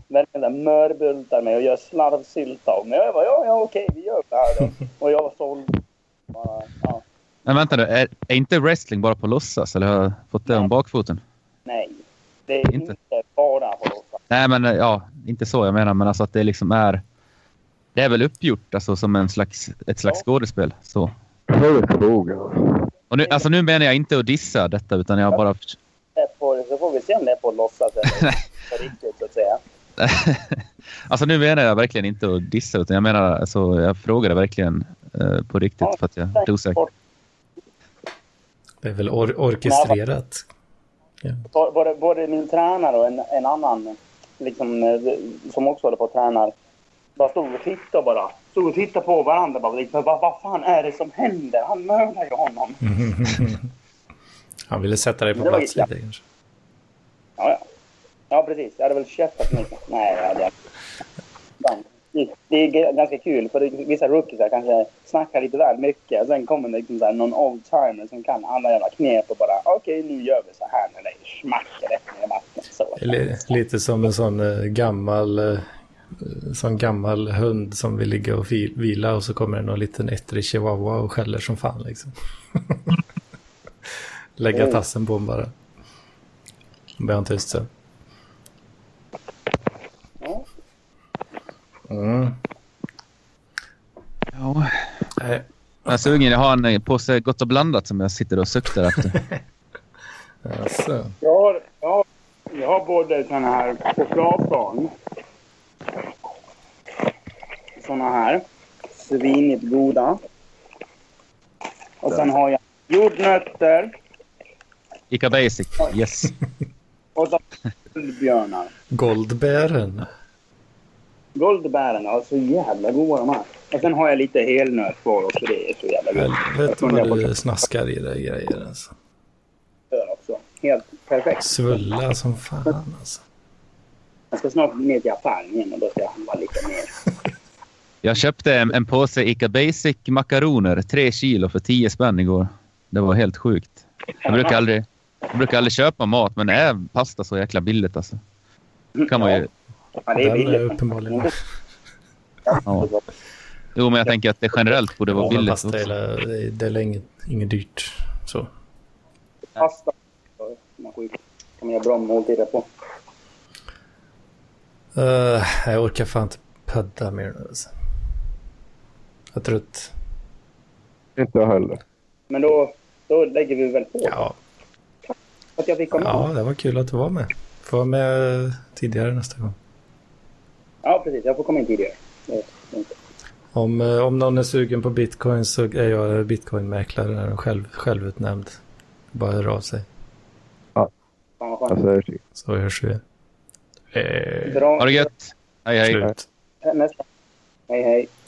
verkligen mörbultar mig och gör slarvsylta av mig. Jag bara, ja, ja, okej, vi gör det här då. *laughs* Och jag var såld. Bara, ja, Men vänta nu, är, är inte wrestling bara på låtsas eller har jag fått det om bakfoten? Nej. Det är Inte. inte, bara låtsas. Nej men ja, inte så jag menar men alltså att det liksom är... Det är väl uppgjort alltså som en slags, ett slags Ja. skådespel. Så. Och nu, alltså nu menar jag inte att dissa detta utan jag bara... På, så får vi se om det är på låtsas eller på riktigt så att säga. *laughs* alltså nu menar jag verkligen inte att dissa utan jag menar alltså jag frågade verkligen eh, på riktigt för att jag är osäker. Det är väl or orkestrerat. Både- Både, både min tränare och en, en annan liksom, eh, som också håller på och tränar bara stod och tittade bara. Stod och tittade på varandra. Bara, liksom, vad, vad fan är det som händer? Han mördar ju honom. *laughs* Han ville sätta dig på plats lite kanske. Ja, ja. ja precis. Jag hade väl käftat mycket. Nej, det hade jag *laughs* inte. Det- Det är ganska kul för det- vissa rookies kanske snackar lite väl mycket. Och sen kommer det liksom så här någon old-timer som kan alla jävla knep och bara okej nu gör vi så här med dig. Smackar rätt ner i vattnet. Så. Lite som en sån eh, gammal, eh, sån gammal hund som vill ligga och vila och så kommer det någon liten ettrig chihuahua och skäller som fan liksom. *laughs* Lägga Mm. tassen på honom bara. Då blir han tyst sen. Ja. Mm. Ja. Nej, Jag är sugen. Jag har en eh, påse Gott och blandat som jag sitter och suktar efter. *laughs* alltså. Jag har, jag har, jag har både såna här chokladbarn. Såna här. Svinigt goda. Och sen har jag jordnötter Ica Basic. Yes. och så guldbjörnar. Goldbären. Goldbären, alltså jävla goda de här. Och sen har jag lite helnöt kvar också. Det är så jävla gott. Helvete vad du snaskar i dig grejer alltså. Också. Helt perfekt. Svulla som fan alltså. Jag ska snart ner till affären igen och då ska jag handla lite mer. *laughs* Jag köpte en, en påse Ica Basic makaroner, tre kilo för 10 spänn igår. Det var helt sjukt. Jag brukar aldrig, jag brukar aldrig köpa mat, men är pasta så jäkla billigt alltså. kan man ju... Ja, det är billigt. uppenbarligen. Ja. Jo, men jag tänker att det generellt borde vara Ja, billigt pasta också. är, det är länge, inget, inget dyrt. Så. Pasta. Man kan man göra bra måltider på. Uh, jag orkar fan inte pudda mer nu alltså. Jag är trött. Inte jag heller. Men då, då lägger vi väl på. Ja, Att jag fick komma. ja, Ja. det var kul att du var med. Får vara med tidigare nästa gång. Ja, precis. Jag får komma in tidigare. Om, eh, om någon är sugen på bitcoin så är jag bitcoinmäklare, själv, självutnämnd. Bara hör av sig. Säger till. Så hörs vi. Eh, Bra. Ha det gött! Hej, hej! slut. Nästa. Hej, hej.